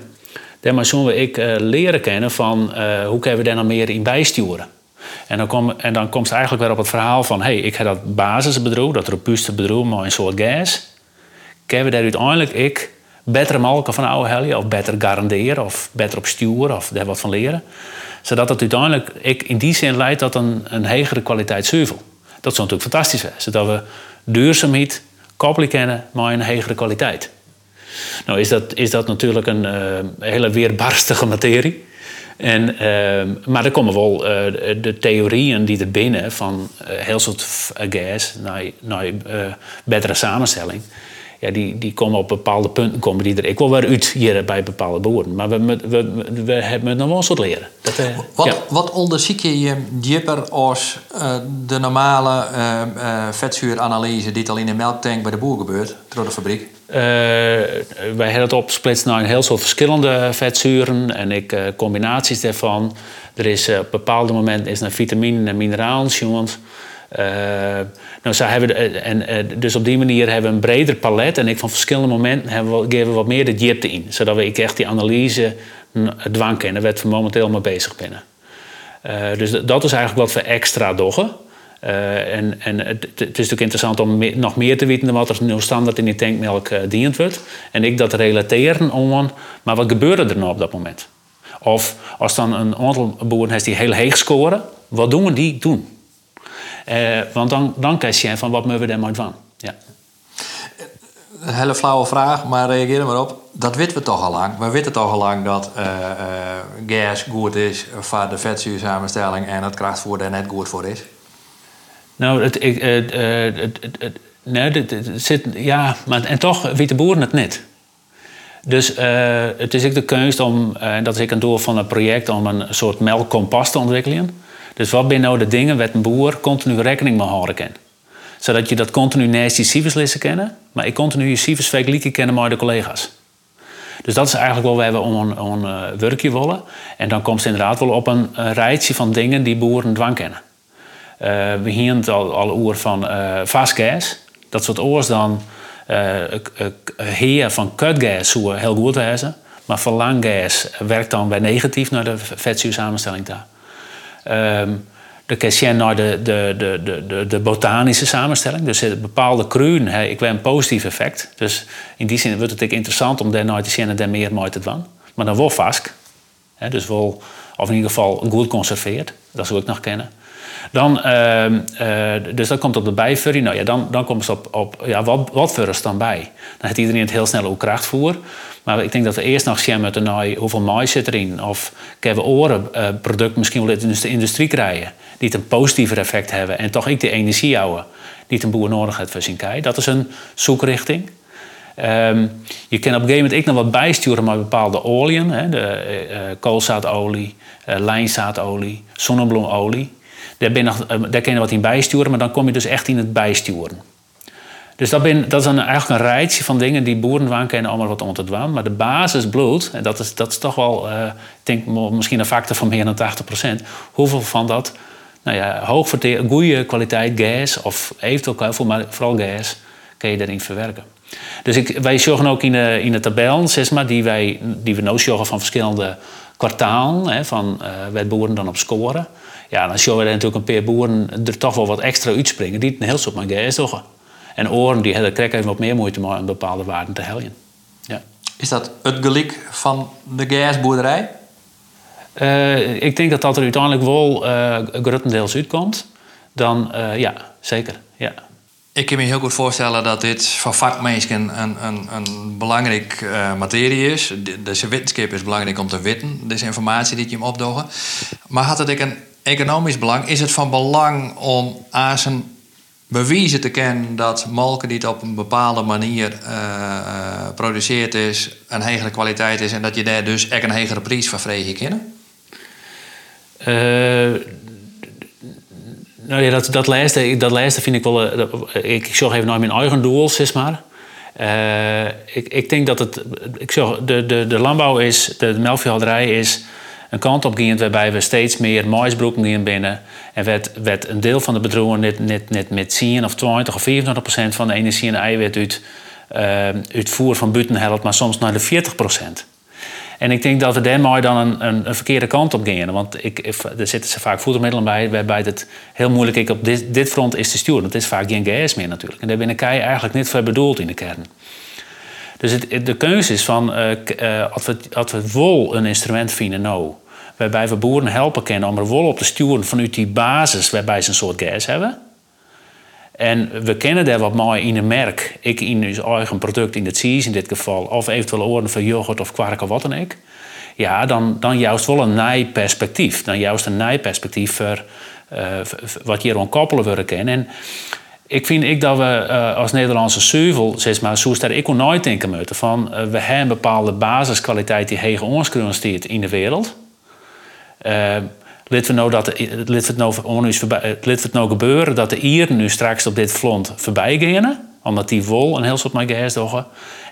daarmee zullen we ik, uh, leren kennen van hoe kunnen we daar nog meer in bijsturen. En dan, kom, en dan komt het eigenlijk weer op het verhaal van... hey, ik heb dat basisbedrijf, dat robuuste bedrijf, maar een soort gas. Kunnen we daar uiteindelijk ik beter melken van oude helje... of beter garanderen, of beter op sturen, of daar wat van leren. Zodat het uiteindelijk ik in die zin leidt tot een, een hegere kwaliteit zuivel. Dat zou natuurlijk fantastisch zijn. Zodat we duurzaamheid koppelen kennen met een hegere kwaliteit. Nou is dat, is dat natuurlijk een uh, hele weerbarstige materie. En, uh, maar er komen wel uh, de theorieën die er binnen van uh, heel soort gas naar, naar betere samenstelling. Ja, die, die komen op bepaalde punten komen die er ik wil weer uit hier bij bepaalde boeren. Maar we, we, we, we hebben nog wel een soort leren. Dat, wat, ja. wat onderzoek je dieper als de normale vetzuuranalyse die al in de melktank bij de boer gebeurt, door de fabriek? Uh, wij hebben het opgesplitst naar een heel soort verschillende vetzuren en ik, uh, combinaties daarvan. Er is uh, op bepaalde momenten is naar vitamine en mineralen nou, zo hebben en, dus op die manier hebben we een breder palet en ik van verschillende momenten hebben we, geven we wat meer de diepte in. Zodat we ik echt die analyse dwang kennen, waar we momenteel mee bezig binnen. dus dat is eigenlijk wat we extra doggen. Uh, en, en het, het, is natuurlijk interessant om nog meer te weten dan wat er nu standaard in die tankmelk uh, dient wordt. En ik dat relateren om, maar wat gebeurde er nou op dat moment? Of als dan een aantal boeren heeft die heel heeg scoren, wat doen we die doen? Uh, want dan, dan kan je van wat moeten we daar maar van. Ja. Een hele flauwe vraag, maar reageer er maar op. Dat weten we toch al lang. We weten toch al lang dat gas goed is voor de vetzuursamenstelling en het krachtvoer daar net goed voor is. Nou, het, het, het, nee, het, zit, ja, maar en toch weten de boeren het niet. Dus uh, het is ook de keuze om, en dat is ik een doel van het project, om een soort melkkompas te ontwikkelen. Dus wat zijn nou de dingen waar een boer continu rekening mee houden kan? Zodat je dat continu naast die cijfers kennen, maar ik continu je cijfers vergelijken kennen met de collega's. Dus dat is eigenlijk wel waar we om een werkje willen. En dan komt het inderdaad wel op een, een rijtje van dingen die boeren dwang kennen. Uh, we het al, al oer van uh, vastgas. Dat soort oors dan heer van kutgas hoe heel goed hebben. Maar verlanggas werkt dan bij negatief naar de vetzuursamenstelling daar. Um, de naar de, de, de, de, de botanische samenstelling. Dus bepaalde kruiden ik een positief effect. Dus in die zin wordt het interessant om daar te zien en daar meer mooi te doen. Maar dan wel vast. Dus wel, of in ieder geval goed conserveerd. Dat zou ik nog kennen. Dan, uh, uh, dus dat komt op de bijfurry. Nou ja, dan, dan komt het op, op ja, wat, wat furries dan bij? Dan heeft iedereen het heel snel ook krachtvoer. Maar ik denk dat we eerst nog met een hoeveel mais zit erin. Of kunnen we oren uh, product misschien wel uit de industrie krijgen. Die het een positiever effect hebben. En toch ik de energie houden. Die een boer nodig heeft voor zijn. Dat is een zoekrichting. Um, je kan op een gegeven moment ook nog wat bijsturen met bepaalde oliën. Hè, de uh, koolzaadolie, lijnzaadolie, zonnebloemolie. Daar, ben nog, je wat in bijsturen, maar dan kom je dus echt in het bijsturen. Dus dat, ben, dat is een, eigenlijk een rijtje van dingen die boeren waan kennen allemaal wat onder te Maar de basis bloed, en dat is, dat is toch wel, ik denk misschien een factor van meer dan 80%. Hoeveel van dat, nou ja, goede kwaliteit gas of eventueel maar vooral gas, kan je daarin verwerken. Dus ik, wij zorgen ook in de, in de tabel, zeg maar, die, wij, die we nou zorgen van verschillende kwartalen, hè, van uh, waar boeren dan op scoren. Ja, dan zorgen we natuurlijk een paar boeren er toch wel wat extra uitspringen, die een heel soort maar gas. En oren die hebben krijgen even wat meer moeite om een bepaalde waarden te helpen. Ja. Is dat het gelik van de gasboerderij? Uh, ik denk dat dat er uiteindelijk wel uh, grotendeels uitkomt. Dan uh, ja, zeker. Ja. Ik kan me heel goed voorstellen dat dit voor vakmensen een, een, een belangrijk uh, materie is. De, de wetenschap is belangrijk om te weten, deze informatie die je hem opdogen. Maar had het ook een economisch belang? Is het van belang om aan zijn bewijzen te kennen dat molken die het op een bepaalde manier uh, produceerd is, een hogere kwaliteit is en dat je daar dus echt een hogere prijs voor vregen kennen? Uh, nou ja, dat, dat, lijsten, dat lijsten vind ik wel. Eh, ik, zorg even naar mijn eigen doel, zeg maar. Ik, ik denk dat het. Ik zorg, de, de, de landbouw is. De, de melkveehouderij is een kant op waarbij we steeds meer maisbroeken gaan binnen. En werd, werd een deel van de bedrijven net, net, net met 10 of 20 of 24 procent van de energie en eiwit uit, uh, uitvoer van buiten helpt, maar soms naar de 40 procent. En ik denk dat we daarmee dan een, een, een, verkeerde kant op gingen. Want ik, er zitten ze vaak voedermiddelen bij, waarbij het heel moeilijk ik op dit, dit front is te sturen. Het is vaak geen gas meer natuurlijk. En daar ben ik eigenlijk niet voor bedoeld in de kern. Dus het, de keuze is van, uh, als, we, als we wel een instrument vinden nou, waarbij we boeren helpen kunnen om er wel op te sturen vanuit die basis waarbij ze een soort gas hebben. En we kennen daar wat mooi in een merk. Ik in ons eigen product, in het cheese in dit geval. Of eventueel oren van yoghurt of kwark of wat dan ook. Ja, dan, dan juist wel een nijperspectief. Dan juist een nijperspectief voor uh, wat hier aan koppelen willen kennen. En ik vind ik dat we uh, als Nederlandse zuivel, zeg maar, zo daar ik nooit denken moeten. Van, uh, we hebben een bepaalde basiskwaliteit die hege ons staat in de wereld. Lid we nou nou lid het nou gebeuren dat de Ieren nu straks op dit front voorbij gaan, omdat die wol een heel soort met gas.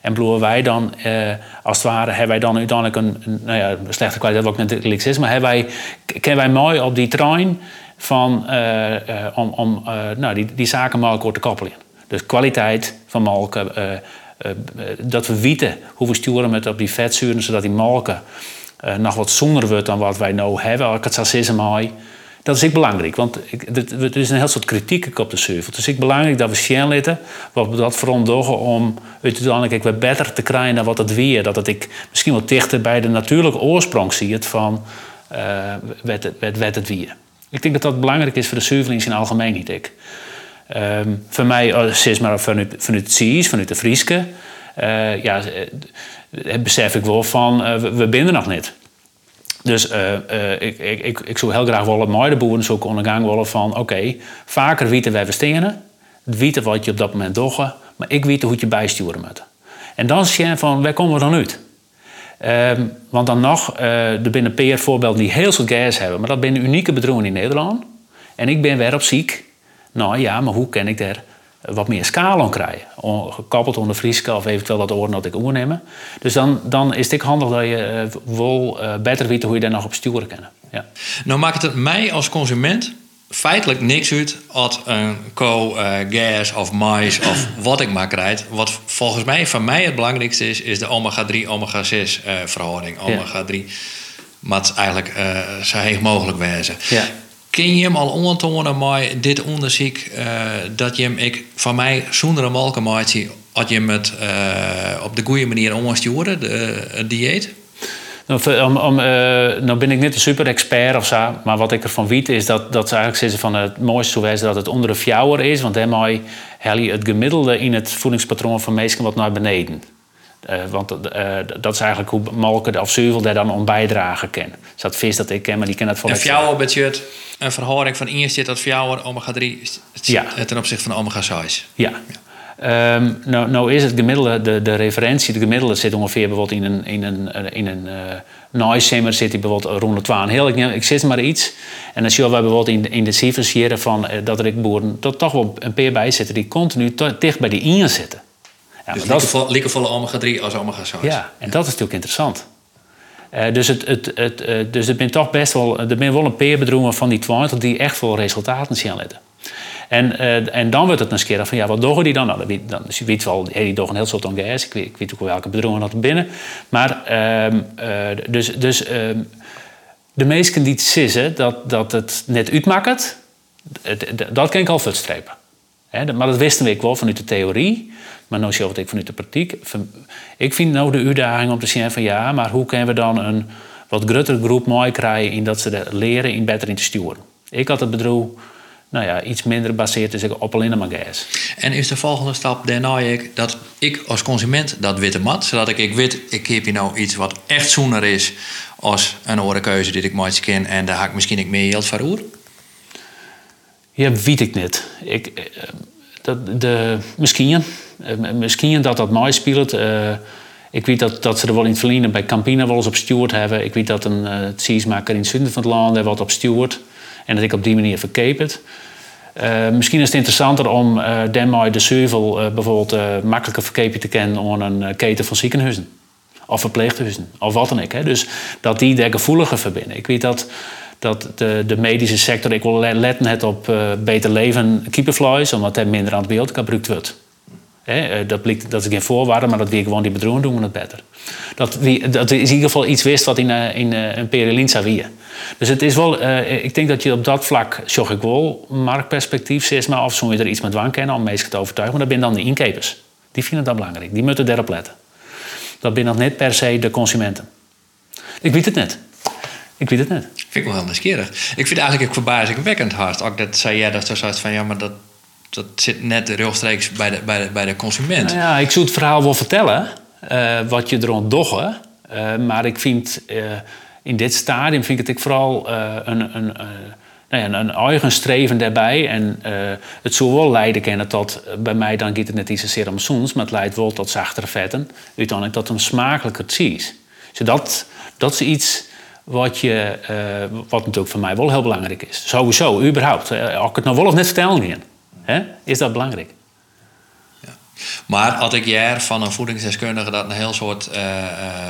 En bloeien wij dan, eh, als het ware, hebben wij dan uiteindelijk een, nou ja, slechte kwaliteit, wat natuurlijk is, maar hebben wij, kennen wij mooi op die trein van, uh, uh, om, om nou, die, die zaken te koppelen. Dus kwaliteit van molken, dat we weten hoe we sturen met op die vetzuren, zodat die molken uh, nog wat zonder wordt dan wat wij nu hebben, ik het zo zeggen Dat is ik belangrijk, want ik, er is een heel soort kritiek op de server. Dus ik belangrijk dat we zien laten, wat we dat vooral doen om uiteindelijk weer beter te krijgen dan wat het weer. Dat het ik misschien wat dichter bij de natuurlijke oorsprong zie het van uh, het, wat het weer. Ik denk dat dat belangrijk is voor de serverlings in het algemeen niet. Ik. Um, voor mij, uh, maar vanuit, het CIS, vanuit de Frieske, ja, besef ik wel van, uh, we, we binden nog niet. Dus uh, ik, ik, ik, ik zou heel graag willen de boeren zo ondergang willen van... oké, vaker weten wij verstenen, weten wat je op dat moment doet... maar ik weet hoe je bijsturen moet. En dan zie je van, waar komen we dan uit? Um, want dan nog, uh, er binnen paar voorbeelden die heel veel gas hebben... maar dat zijn unieke bedrijven in Nederland. En ik ben weer op ziek. Nou ja, maar hoe kan ik daar wat meer schaal krijgen. Gekoppeld onder Frieske of eventueel dat oren dat ik oernemen. Dus dan, dan is het handig dat je eh, wel eh, beter weet hoe je daar nog op sturen kan. Ja. Nou maakt het mij als consument feitelijk niks uit als een co eh, gas of mais of wat ik maar krijg. Wat volgens mij van mij het belangrijkste is, is de omega-3, omega-6 eh, verhouding. Omega-3 moet eigenlijk eh, zo heeg mogelijk wezen. Ja. Kun je hem al ontonen maar dit onderzoek eh, dat je hem ik van mij zonder een malkenmaatje had je hem eh, op de goede manier omsturen, de het dieet? Nou, om, om, eh, nou ben ik niet een super expert of zo, maar wat ik ervan weet is dat, dat ze eigenlijk zeggen van het mooiste zou dat het onder de fjouwer is, want daarmee haal het gemiddelde in het voedingspatroon van mensen wat naar beneden. Eh, want eh, dat is eigenlijk hoe molken of zuivel daar dan om bijdragen kan. Dus dat vis dat ik ken, maar die kan het voor Een fjouwerbudget, een verhouding van 1 zit tot fjouwer, omega-3 Ja. ten opzichte van omega-6. Ja. Ehm, nou, nou is het gemiddelde, de, de referentie, de gemiddelde zit ongeveer bijvoorbeeld in een, in een, eh, in een eh Noisimmer zit hij bijvoorbeeld rond de 12. Heel, ik, neem- ik zit maar iets. En dan zien we bijvoorbeeld in, de- in de cijfers hier van eh, dat er ik boeren tot toch wel een paar bij zitten die continu dicht bij die 1 zitten. Ja, Dus dat liekevolle omega-3 als omega-6. ja, en dat is natuurlijk interessant. Eh, dus, het, het, het, eh, dus er zijn toch best wel, er wel een paar van die 20 die echt wel resultaten zien laten. En, eh, en dan wordt het een keer van, ja, wat doen die dan? Nou, weet, dan, dus je weet wel, die doen een heel soort gas. Ik weet, ik weet ook wel welke bedrijven dat er binnen. Maar, ehm, eh, dus, dus ehm, de meesten die het sissen dat, dat het net uitmaakt, het- het- dat kan ik al verstrepen. Maar dat wisten we wel vanuit de theorie. Maar nu zie ik vanuit de praktijk. Van- Ik vind nou de uitdaging om te zien van ja, maar hoe kunnen we dan een wat grotere groep mooi krijgen in dat ze leren in beter in te sturen. Ik had het bedrijf nou ja, iets minder gebaseerd dus op alleen maar gas. En is de volgende stap daarna ik dat ik als consument dat witte mat, zodat ik, ik weet, ik heb hier nou iets wat echt zoener is als een orenkeuze die ik mooit ken en daar ga ik misschien ik meer geld voor oer. Ja, weet ik niet. Ik, eh, dat, de, misschien. Eh, misschien dat dat mooi speelt. Eh, ik weet dat, dat ze er wel in het verleden bij Campina wel eens op stuurt hebben. Ik weet dat een uh, in het zuiden van het land wat op stuurt. En dat ik op die manier verkeep het. Misschien is het interessanter om uh, de zeuvel bijvoorbeeld makkelijker verkepen te kennen aan een keten van ziekenhuizen. Of verpleeghuizen, of wat dan ook. Hè. Dus dat die daar gevoeliger verbinden. Ik weet dat, dat de, de medische sector, ik wil letten het op uh, beter leven keeperflies, omdat er minder antibiotica gebruikt wordt. He, dat, blijkt, dat is geen voorwaarde, maar dat wie gewoon die bedrogen doen we het beter. Dat, dat is in ieder geval iets wist wat in, uh, in perilinsa wie. Dus het is wel, ik denk dat je op dat vlak, zorg ik wel, marktperspectief, zeg maar, of zo je er iets met dwang kennen om mensen te overtuigen, maar dat zijn dan de inkepers. Die vinden dat belangrijk, die moeten daarop letten. Dat zijn nog niet per se de consumenten. Ik weet het net. Ik weet het net. Vind ik wel heel nieuwsgierig. Ik vind eigenlijk ook verbazingwekkend hard. Ook dat zei jij dat zo zoiets van ja, maar dat, dat zit net rechtstreeks bij de, bij de, bij de consument. Nou ja, ik zou het verhaal wel vertellen, uh, wat je er ontdoggen. Uh, maar ik vind uh, in dit stadium vind ik het ik vooral een, een, nou ja, een eigen streven daarbij. En het zou wel leiden kunnen tot, bij mij dan gaat het net iets zozeer om soens, maar het leidt wel tot zachtere vetten. Uiteindelijk tot een smakelijker cheese. Dus dat, dat is iets wat, je, wat natuurlijk voor mij wel heel belangrijk is. Sowieso, überhaupt. Als ik het nou wel of net vertellen gaan. Hè? Is dat belangrijk? Ja. Maar had ik jaar van een voedingsdeskundige dat een heel soort uh, uh,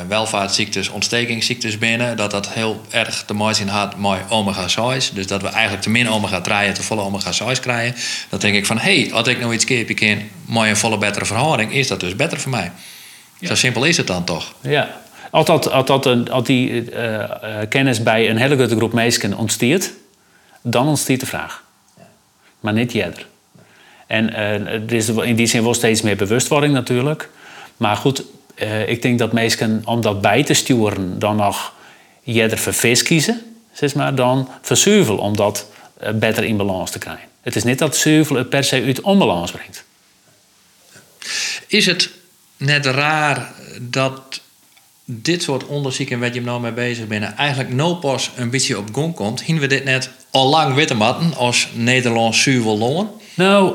welvaartsziektes, ontstekingsziektes binnen, dat dat heel erg te maken had met omega-6. Dus dat we eigenlijk te min omega-3 te volle omega-6 krijgen. Dan denk ik van, hé, hey, had ik nou iets keer in met een volle betere verhouding, is dat dus beter voor mij. Ja. Zo simpel is het dan toch? Ja. Als, dat, als, dat, die uh, kennis bij een hele grote groep mensen ontstiert, dan ontstiert de vraag. Maar niet jeder. En uh, er is in die zin wel steeds meer bewustwording natuurlijk. Maar goed, ik denk dat mensen om dat bij te sturen dan nog jeder voor vis kiezen, zeg maar, dan voor zuivel om dat beter in balans te krijgen. Het is niet dat zuivel het per se uit onbalans brengt. Is het net raar dat dit soort onderzoeken waar je nou mee bezig bent, eigenlijk no pas een beetje op gang komt? Hien we dit net al lang witte matten als Nederlands loon? Nou,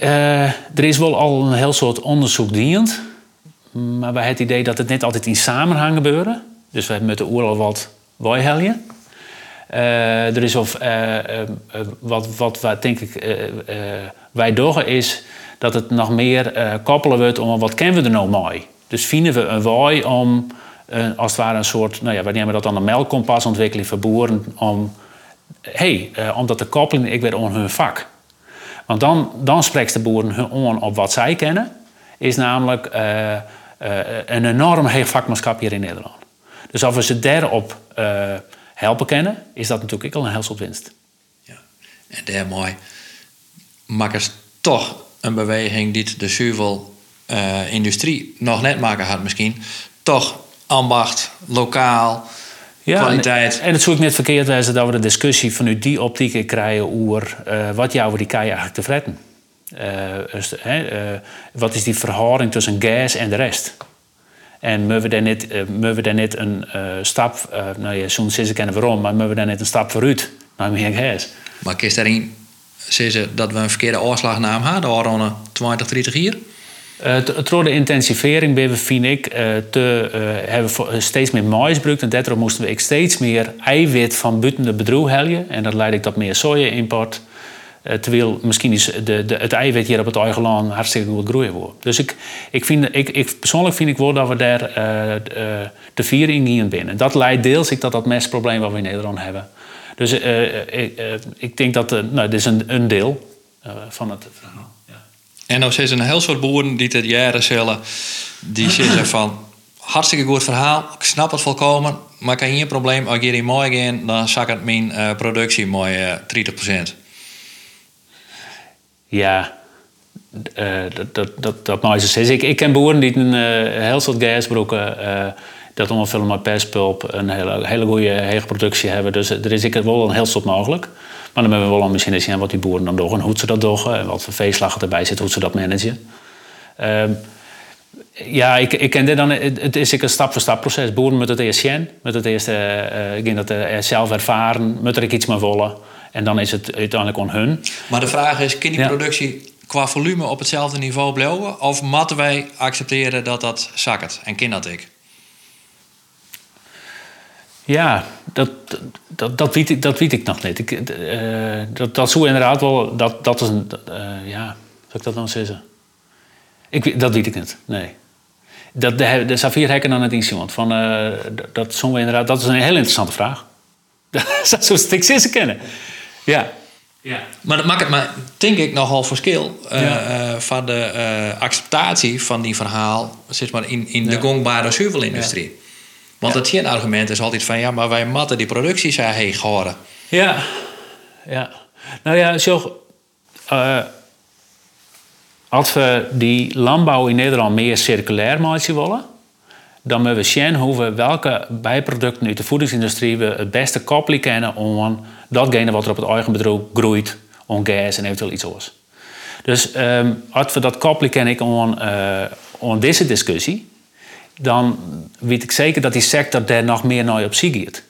uh, er is wel al een heel soort onderzoek dienend. Maar wij hebben het idee dat het niet altijd in samenhang gebeuren. Dus wij moeten oer al wat wijheljen. Eh, er is of, eh, eh, eh, wat, wat wij, denk ik eh, eh, wij doen is dat het nog meer eh, koppelen wordt om wat kennen we er nou mooi. Dus vinden we een waai om eh, als het ware een soort, nou ja, wij nemen dat dan een melkkompas ontwikkelen voor boeren om, hey, eh, omdat de koppeling ik weer on hun vak. Want dan, dan spreekt de boeren hun on op wat zij kennen, is namelijk eh, eh, een enorm heeg vakmanschap hier in Nederland. Dus als we ze daarop eh helpen kennen, is dat natuurlijk ook al een heel soort winst. Ja. En daar mooi ze toch een beweging die de zuivel-industrie nog net maken had misschien. Toch ambacht, lokaal, kwaliteit. En, en het ik net verkeerd wijzen dat we de discussie vanuit die optiek krijgen over eh, wat jou die kei eigenlijk te fretten. Dus, hè, eh, wat is die verhouding tussen gas en de rest? En moeten we daar niet, we daar niet een stap, nou ja, soms is ik kennen waarom, maar moeten we daar niet een stap vooruit naar meer gas? Maar kies daarin zeggen dat we een verkeerde oorslagnaam hadden al 20, 30 jaar? Door de intensivering ben we, ik, eh, te, eh, hebben we steeds meer mais gebruikt. En daardoor moesten we steeds meer eiwit van buiten de bedroeg helpen. En dat leidde tot meer soja-import. Eh, terwijl misschien is de, de, het eiwit hier op het eigen hartstikke goed groeien wordt. Dus ik, ik vind, ik, ik, persoonlijk vind ik wel dat we daar eh, eh, te vier in gaan binnen. Dat leidt deels ik dat dat mestprobleem wat we in Nederland hebben. Dus eh, eh, ik, eh, ik denk dat, eh, nou, dit is een, een deel eh, van het. En dan zijn een heel soort boeren die het jaren zullen, die zeggen van hartstikke goed verhaal, ik snap het volkomen, maar ik heb hier een probleem, als ik hier mooi in, dan zak het mijn eh, productie mooi eh 30%. Ja, eh, dat, dat, dat, dat nou. Ik, ik ken boeren die een eh, heel soort gasbroeken, eh dat omvullen met perspulp, een hele, hele goede hege productie hebben. Dus er is ik wel een heel soort mogelijk. Maar dan hebben we wel een zien wat die boeren dan doen en hoe ze dat doen en wat voor veeslag erbij zit, hoe ze dat managen. Ehm, ja, ik, ik ken dit dan. Het is ik een stap-voor-stap proces. Boeren moeten het eerst zien, moeten het eerst eh, eh, ik denk dat eh, zelf ervaren, moeten er iets mee willen. En dan is het uiteindelijk on hun. Maar de vraag is, kan die Ja. productie qua volume op hetzelfde niveau blijven? Of moeten wij accepteren dat dat zakkert? En kan dat ik? Ja, dat, dat, dat, weet, ik, dat weet ik nog niet. Ik, eh, dat, dat zou inderdaad wel... Dat, dat is een... eh, ja, zou ik dat dan zeggen? Ik, dat weet ik niet, nee. Dat, de, de Safir hekken dan het instrument. Van, eh, dat, dat, inderdaad, dat is een heel interessante vraag. dat zou ik ze kennen. Ja. ja. Maar dat maakt het maar, denk ik, nogal verschil Ja. van de acceptatie van die verhaal zeg maar, in, in de gongbare zuivelindustrie. Want het geen argument is altijd van ja, maar wij matten die productie zo heeg horen. Ja, ja. Nou ja, zo. eh, als we die landbouw in Nederland meer circulair maken willen, dan moeten we zien hoe we welke bijproducten uit de voedingsindustrie we het beste koppelen kennen om datgene wat er op het eigen bedrijf groeit, om gas en eventueel iets anders. Dus ehm, als we dat koppelen kennen om, eh om deze discussie, dan weet ik zeker dat die sector daar nog meer naar op zich gaat.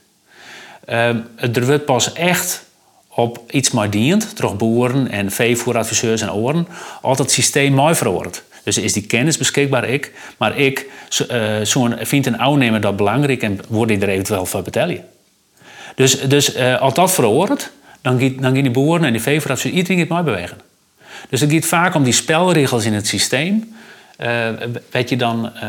Ehm, er wordt pas echt op iets maar dient, door boeren en veevoeradviseurs en oren, als het systeem mooi verhoort. Dus is die kennis beschikbaar ik, maar ik eh, zo'n vind een aannemer dat belangrijk en word ik er eventueel voor betalen. Dus, dus eh, als dat verhoort, dan gaan die boeren en die veevoeradviseurs iedereen het mooi bewegen. Dus het gaat vaak om die spelregels in het systeem. Eh weet je dan, eh,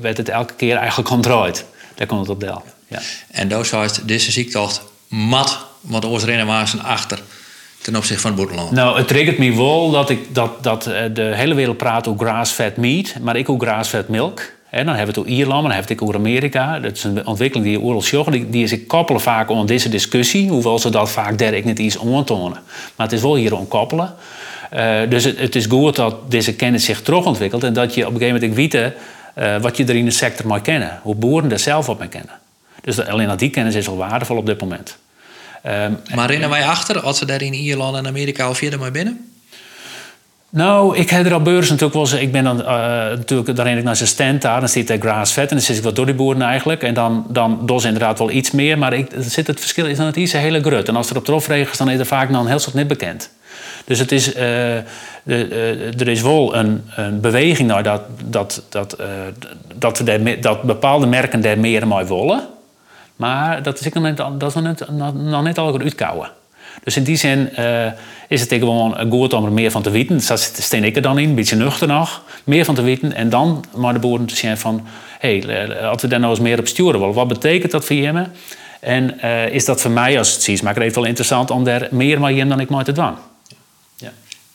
werd het elke keer eigenlijk omdraaid. Daar komt het op deel. Ja. En dat is deze ziektocht mat, want ons rennen waren achter ten opzichte van het boerenland. Nou, het triggert me wel dat, ik, dat, dat eh, de hele wereld praat over grass-fed meat, maar ik ook grass-fed milk. En dan hebben we het over Ierland, dan hebben we het ook over Amerika. Dat is een ontwikkeling die oorlog zorgt. Die, die is ik koppelen vaak aan deze discussie, hoewel ze dat vaak daar ik niet iets aantonen. Maar het is wel hier koppelen. Eh, dus het, het is goed dat deze kennis zich terugontwikkelt en dat je op een gegeven moment weet eh, wat je er in de sector mag kennen. Hoe boeren er zelf op mee kennen. Dus dat- alleen al die kennis is al waardevol op dit moment. Ehm, Maar rennen wij achter als ze daar in Ierland en Amerika al verder mee binnen? Nou, ik heb er al beurzen natuurlijk wel eens. Ik ben dan eh, natuurlijk, dan ren ik naar zijn stand daar, dan zit hij grass-vet en dan zit ik wat door die boeren eigenlijk. En dan, dan ze inderdaad wel iets meer, maar ik, zit het verschil is dan het iets een hele grut. En als er op trof regent, dan is er vaak nog een heel soort niet bekend. Dus het is, eh, de, eh, er is wel een, een beweging naar dat, dat, dat, eh, dat, we daar dat bepaalde merken daar meer mee willen. Maar dat is, ik nog, net, dat is nog, net, nog, net al uitkouwen. Dus in die zin is het gewoon goed om er meer van te weten. Dus dat steen ik er dan in, een beetje nuchter nog. Meer van te weten en dan maar de boeren te zien van... hé, hey, als we daar nou eens meer op sturen wat betekent dat voor je? En is dat voor mij als cheesemaker even wel interessant om daar meer mee in dan ik maar te doen?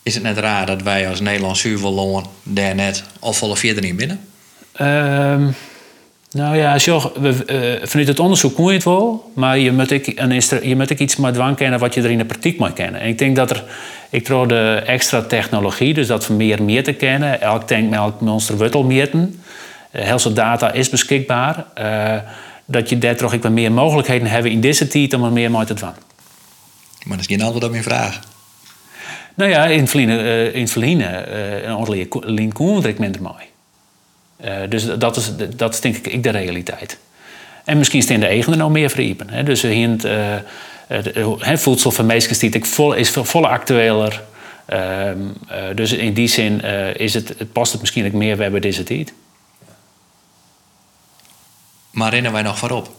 Is het net raar dat wij als Nederlands zuurverloon daar net al volle verder in binnen? Um, nou ja, uh, vanuit het onderzoek kon je het wel, maar je moet, ik, een je moet ik iets met dwang kennen wat je er in de praktijk moet kennen. En ik denk dat er, ik trouw de extra technologie, dus dat we meer meer te kennen, elk tank, elk monster meten. Uh, heel veel data is beschikbaar. Uh, dat je daar toch ik wat meer mogelijkheden hebben in deze tijd om er meer mee te doen. Maar dat is geen antwoord op mijn vraag. Nou ja, in Verliezen, uh, in Verliezen uh, een aantal lijn komen we er minder mooi. Uh, dus dat is, dat denk ik de realiteit. En misschien in de eigen nou meer veriepen. Hè? Dus hint, uh, uh, voedsel van meisjes die vol, is volle actueler. Ehm, dus in die zin is het, past het misschien meer we hebben deze tijd. Maar rennen wij nog voorop?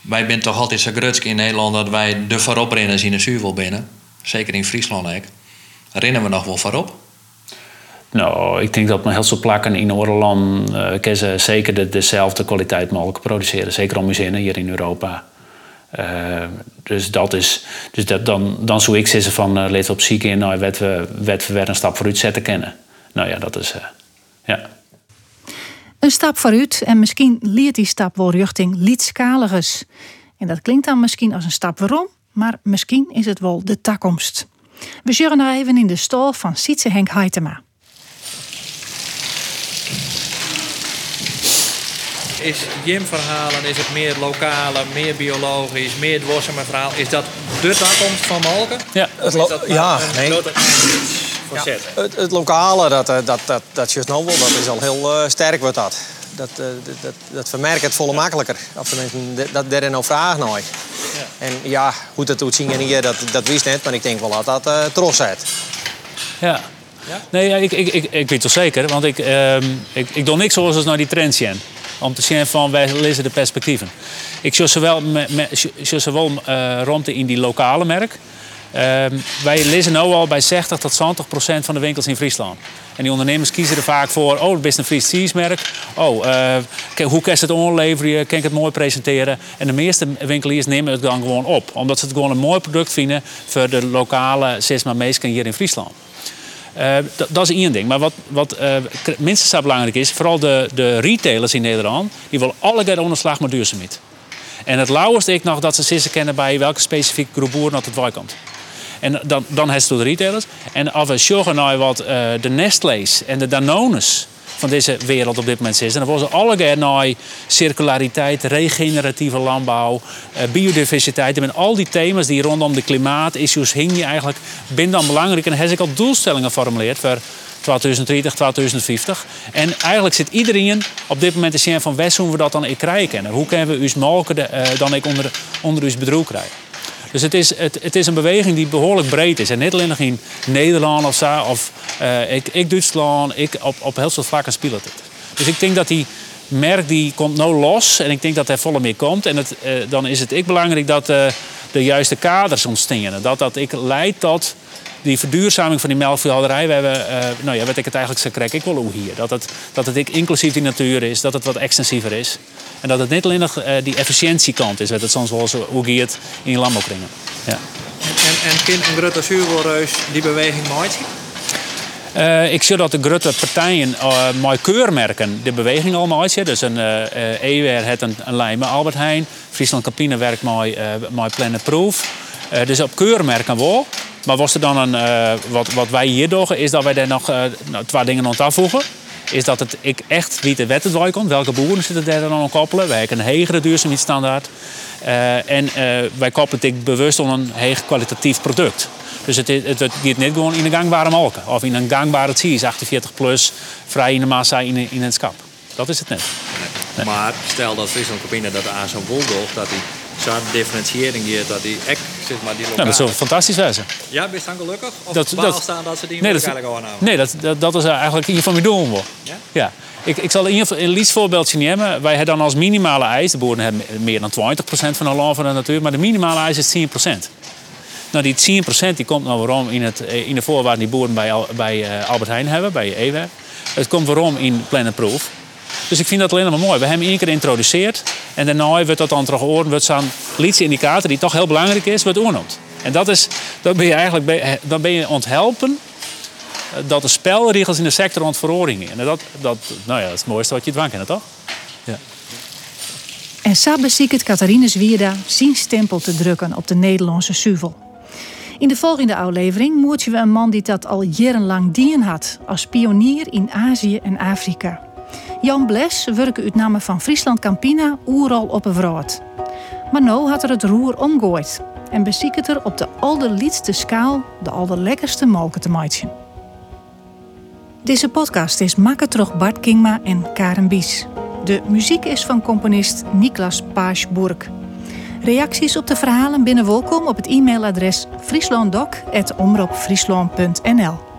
Wij zijn toch altijd zo grutsk in Nederland dat wij de vooroprenners in de zuivel binnen. Zeker in Friesland ook. Rennen we nog wel voorop? Nou, ik denk dat we heel veel plakken in Oorland uh, ze zeker de, dezelfde kwaliteit mogelijk produceren. Zeker om zinnen hier in Europa. Uh, dus dat is, dus dat, dan, dan zou ik zeggen van uh, let op zieken in, nou, wet we, wet we weer een stap vooruit zetten kennen. Nou ja, dat is, uh, ja. Een stap vooruit en misschien leert die stap wel richting lietskaligers. En dat klinkt dan misschien als een stap waarom, maar misschien is het wel de toekomst. We zullen nou even in de stal van Sietse Henk Heitema. Is Jim-verhalen, is het meer lokale, meer biologisch, meer dwarseme verhaal? Is dat de toekomst van Malken? Ja, het lo- ja nee. Ja, het, het, lokale, dat, dat, dat, dat, dat just nou wel, dat is al heel uh, sterk wordt dat. Dat, uh, dat, dat vermerkt het volle makkelijker. Of tenminste, dat daar nou vraag naar. Ja. En ja, hoe dat doet zien hier, dat, dat wist net, maar ik denk wel dat dat uh, trots zet. Ja. ja. Nee, ja, ik, ik, ik, ik weet het zeker, want ik, uh, ik, ik doe niks zoals naar die trends zien. Om te zien van wij lezen de perspectieven. Ik zie zowel, zowel uh, rond in die lokale merk. Uh, wij lezen nu al bij 60 tot 70 procent van de winkels in Friesland. En die ondernemers kiezen er vaak voor, oh, het is een Fries. Oh, uh, hoe kan je het onleveren? Kan ik het mooi presenteren? En de meeste winkeliers nemen het dan gewoon op. Omdat ze het gewoon een mooi product vinden voor de lokale Sesma Meesken hier in Friesland. Uh, dat is één ding. Maar wat, wat uh, minstens zo belangrijk is, vooral de, de retailers in Nederland, die willen alle keer onderslag met duurzaamheid. En het lauwste ik nog dat ze sissen kennen bij welke specifieke groep boeren dat het waar. En dan, dan het de retailers. En als we zorgen naar wat uh, de Nestle's en de Danones van deze wereld op dit moment zitten. Dan worden ze alle naar circulariteit, regeneratieve landbouw, uh, biodiversiteit. En al die thema's die rondom de klimaatissues hingen eigenlijk binnen dan belangrijk. En heb ik al doelstellingen geformuleerd voor 2030, 2050. En eigenlijk zit iedereen op dit moment te zien van hoe we dat dan in krijgen. Hoe kunnen we ons mogelijk uh, dan ik onder, onder ons bedroeg krijgen. Dus het is, het, het is een beweging die behoorlijk breed is. En niet alleen nog in Nederland of zo, of uh, ik, ik Duitsland, ik, op, op heel veel vlakken speelt het. Dus ik denk dat die merk die komt nou los en ik denk dat er volle meer komt. En het, uh, dan is het ik belangrijk dat uh, de juiste kaders ontstaan. Dat dat ik leidt tot die verduurzaming van die melkveehouderij. We hebben, uh, nou ja, wat ik het eigenlijk zo krijg ik wel hoe hier. Dat het, dat het inclusief die natuur is, dat het wat extensiever is. En dat het niet alleen nog uh, die efficiëntiekant is, wat het soms wel zo hoe in je landbouwkringen. Ja. En, en kind een grote zuurwoorreus die beweging maakt? Uh, ik zie dat de grote partijen uh, met keurmerken de beweging al maken. Dus een uh, EWR heeft een, een lijn met Albert Heijn. Friesland Campine werkt met, met Planet Proof. dus op keurmerken wel. Maar was er dan een, uh, wat, wat wij hier doen, is dat wij daar nog uh, twee dingen aan toevoegen. Is dat het, ik echt wie de wet het komt, welke boeren zitten daar dan aan koppelen. Wij hebben een hogere duurzaamheidsstandaard. Uh, en wij koppelen het bewust aan een hoog kwalitatief product. Dus het, het, het niet gewoon in een gangbare molken. Of in een gangbare cheese, 48 plus, vrij in de massa in, in het schap. Dat is het net. Maar stel dat Friesland Campina dat aan zo'n boel dat die zo'n differentiëring hier, dat die echt zeg maar, die Nou, lokale. dat zou fantastisch zijn. Ja, ben je dan gelukkig? Of Dat- dat, staan dat ze die Nee, dat- eigenlijk al Nee, dat, dat, dat is eigenlijk een van mijn wel. Ja? Ja. Ik, ik zal in ieder geval een liefst voorbeeldje nemen. Wij hebben dan als minimale eis, de boeren hebben meer dan 20% van de land van de natuur, maar de minimale eis is 10%. Nou, die 10% die komt nou waarom in, het, eh, in de voorwaarden die boeren bij, bij eh, Albert Heijn hebben, bij EWE. Het komt waarom in Planet Proof. Dus ik vind dat alleen maar mooi. We hebben één keer geïntroduceerd en daarna wordt dat dan terug oren, wordt zo'n liedse indicator die toch heel belangrijk is, wordt oornoemd. En dat is, dat ben je eigenlijk bij- dan ben je onthelpen eh, dat de spelregels in de sector ontverhoringen. En dat, dat, nou ja, dat is het mooiste wat je dwang kan, toch? En Sabbe ziek het Catharines Wierda zijn stempel te drukken op de Nederlandse suvel. In de volgende aflevering moertje we een man die dat al jarenlang dien had als pionier in Azië en Afrika. Jan Bles werkte uit namen van Friesland Campina oeral op een vrood. Maar nu had er het roer omgooid en beziekt er op de allerliedste schaal de allerlekkerste molken te. Deze podcast is door Bart Kingma en Karen Bies. De muziek is van componist Niklas Paasburg. Reacties op de verhalen binnen welkom op het e-mailadres frieslanddoc.omroepfriesland.nl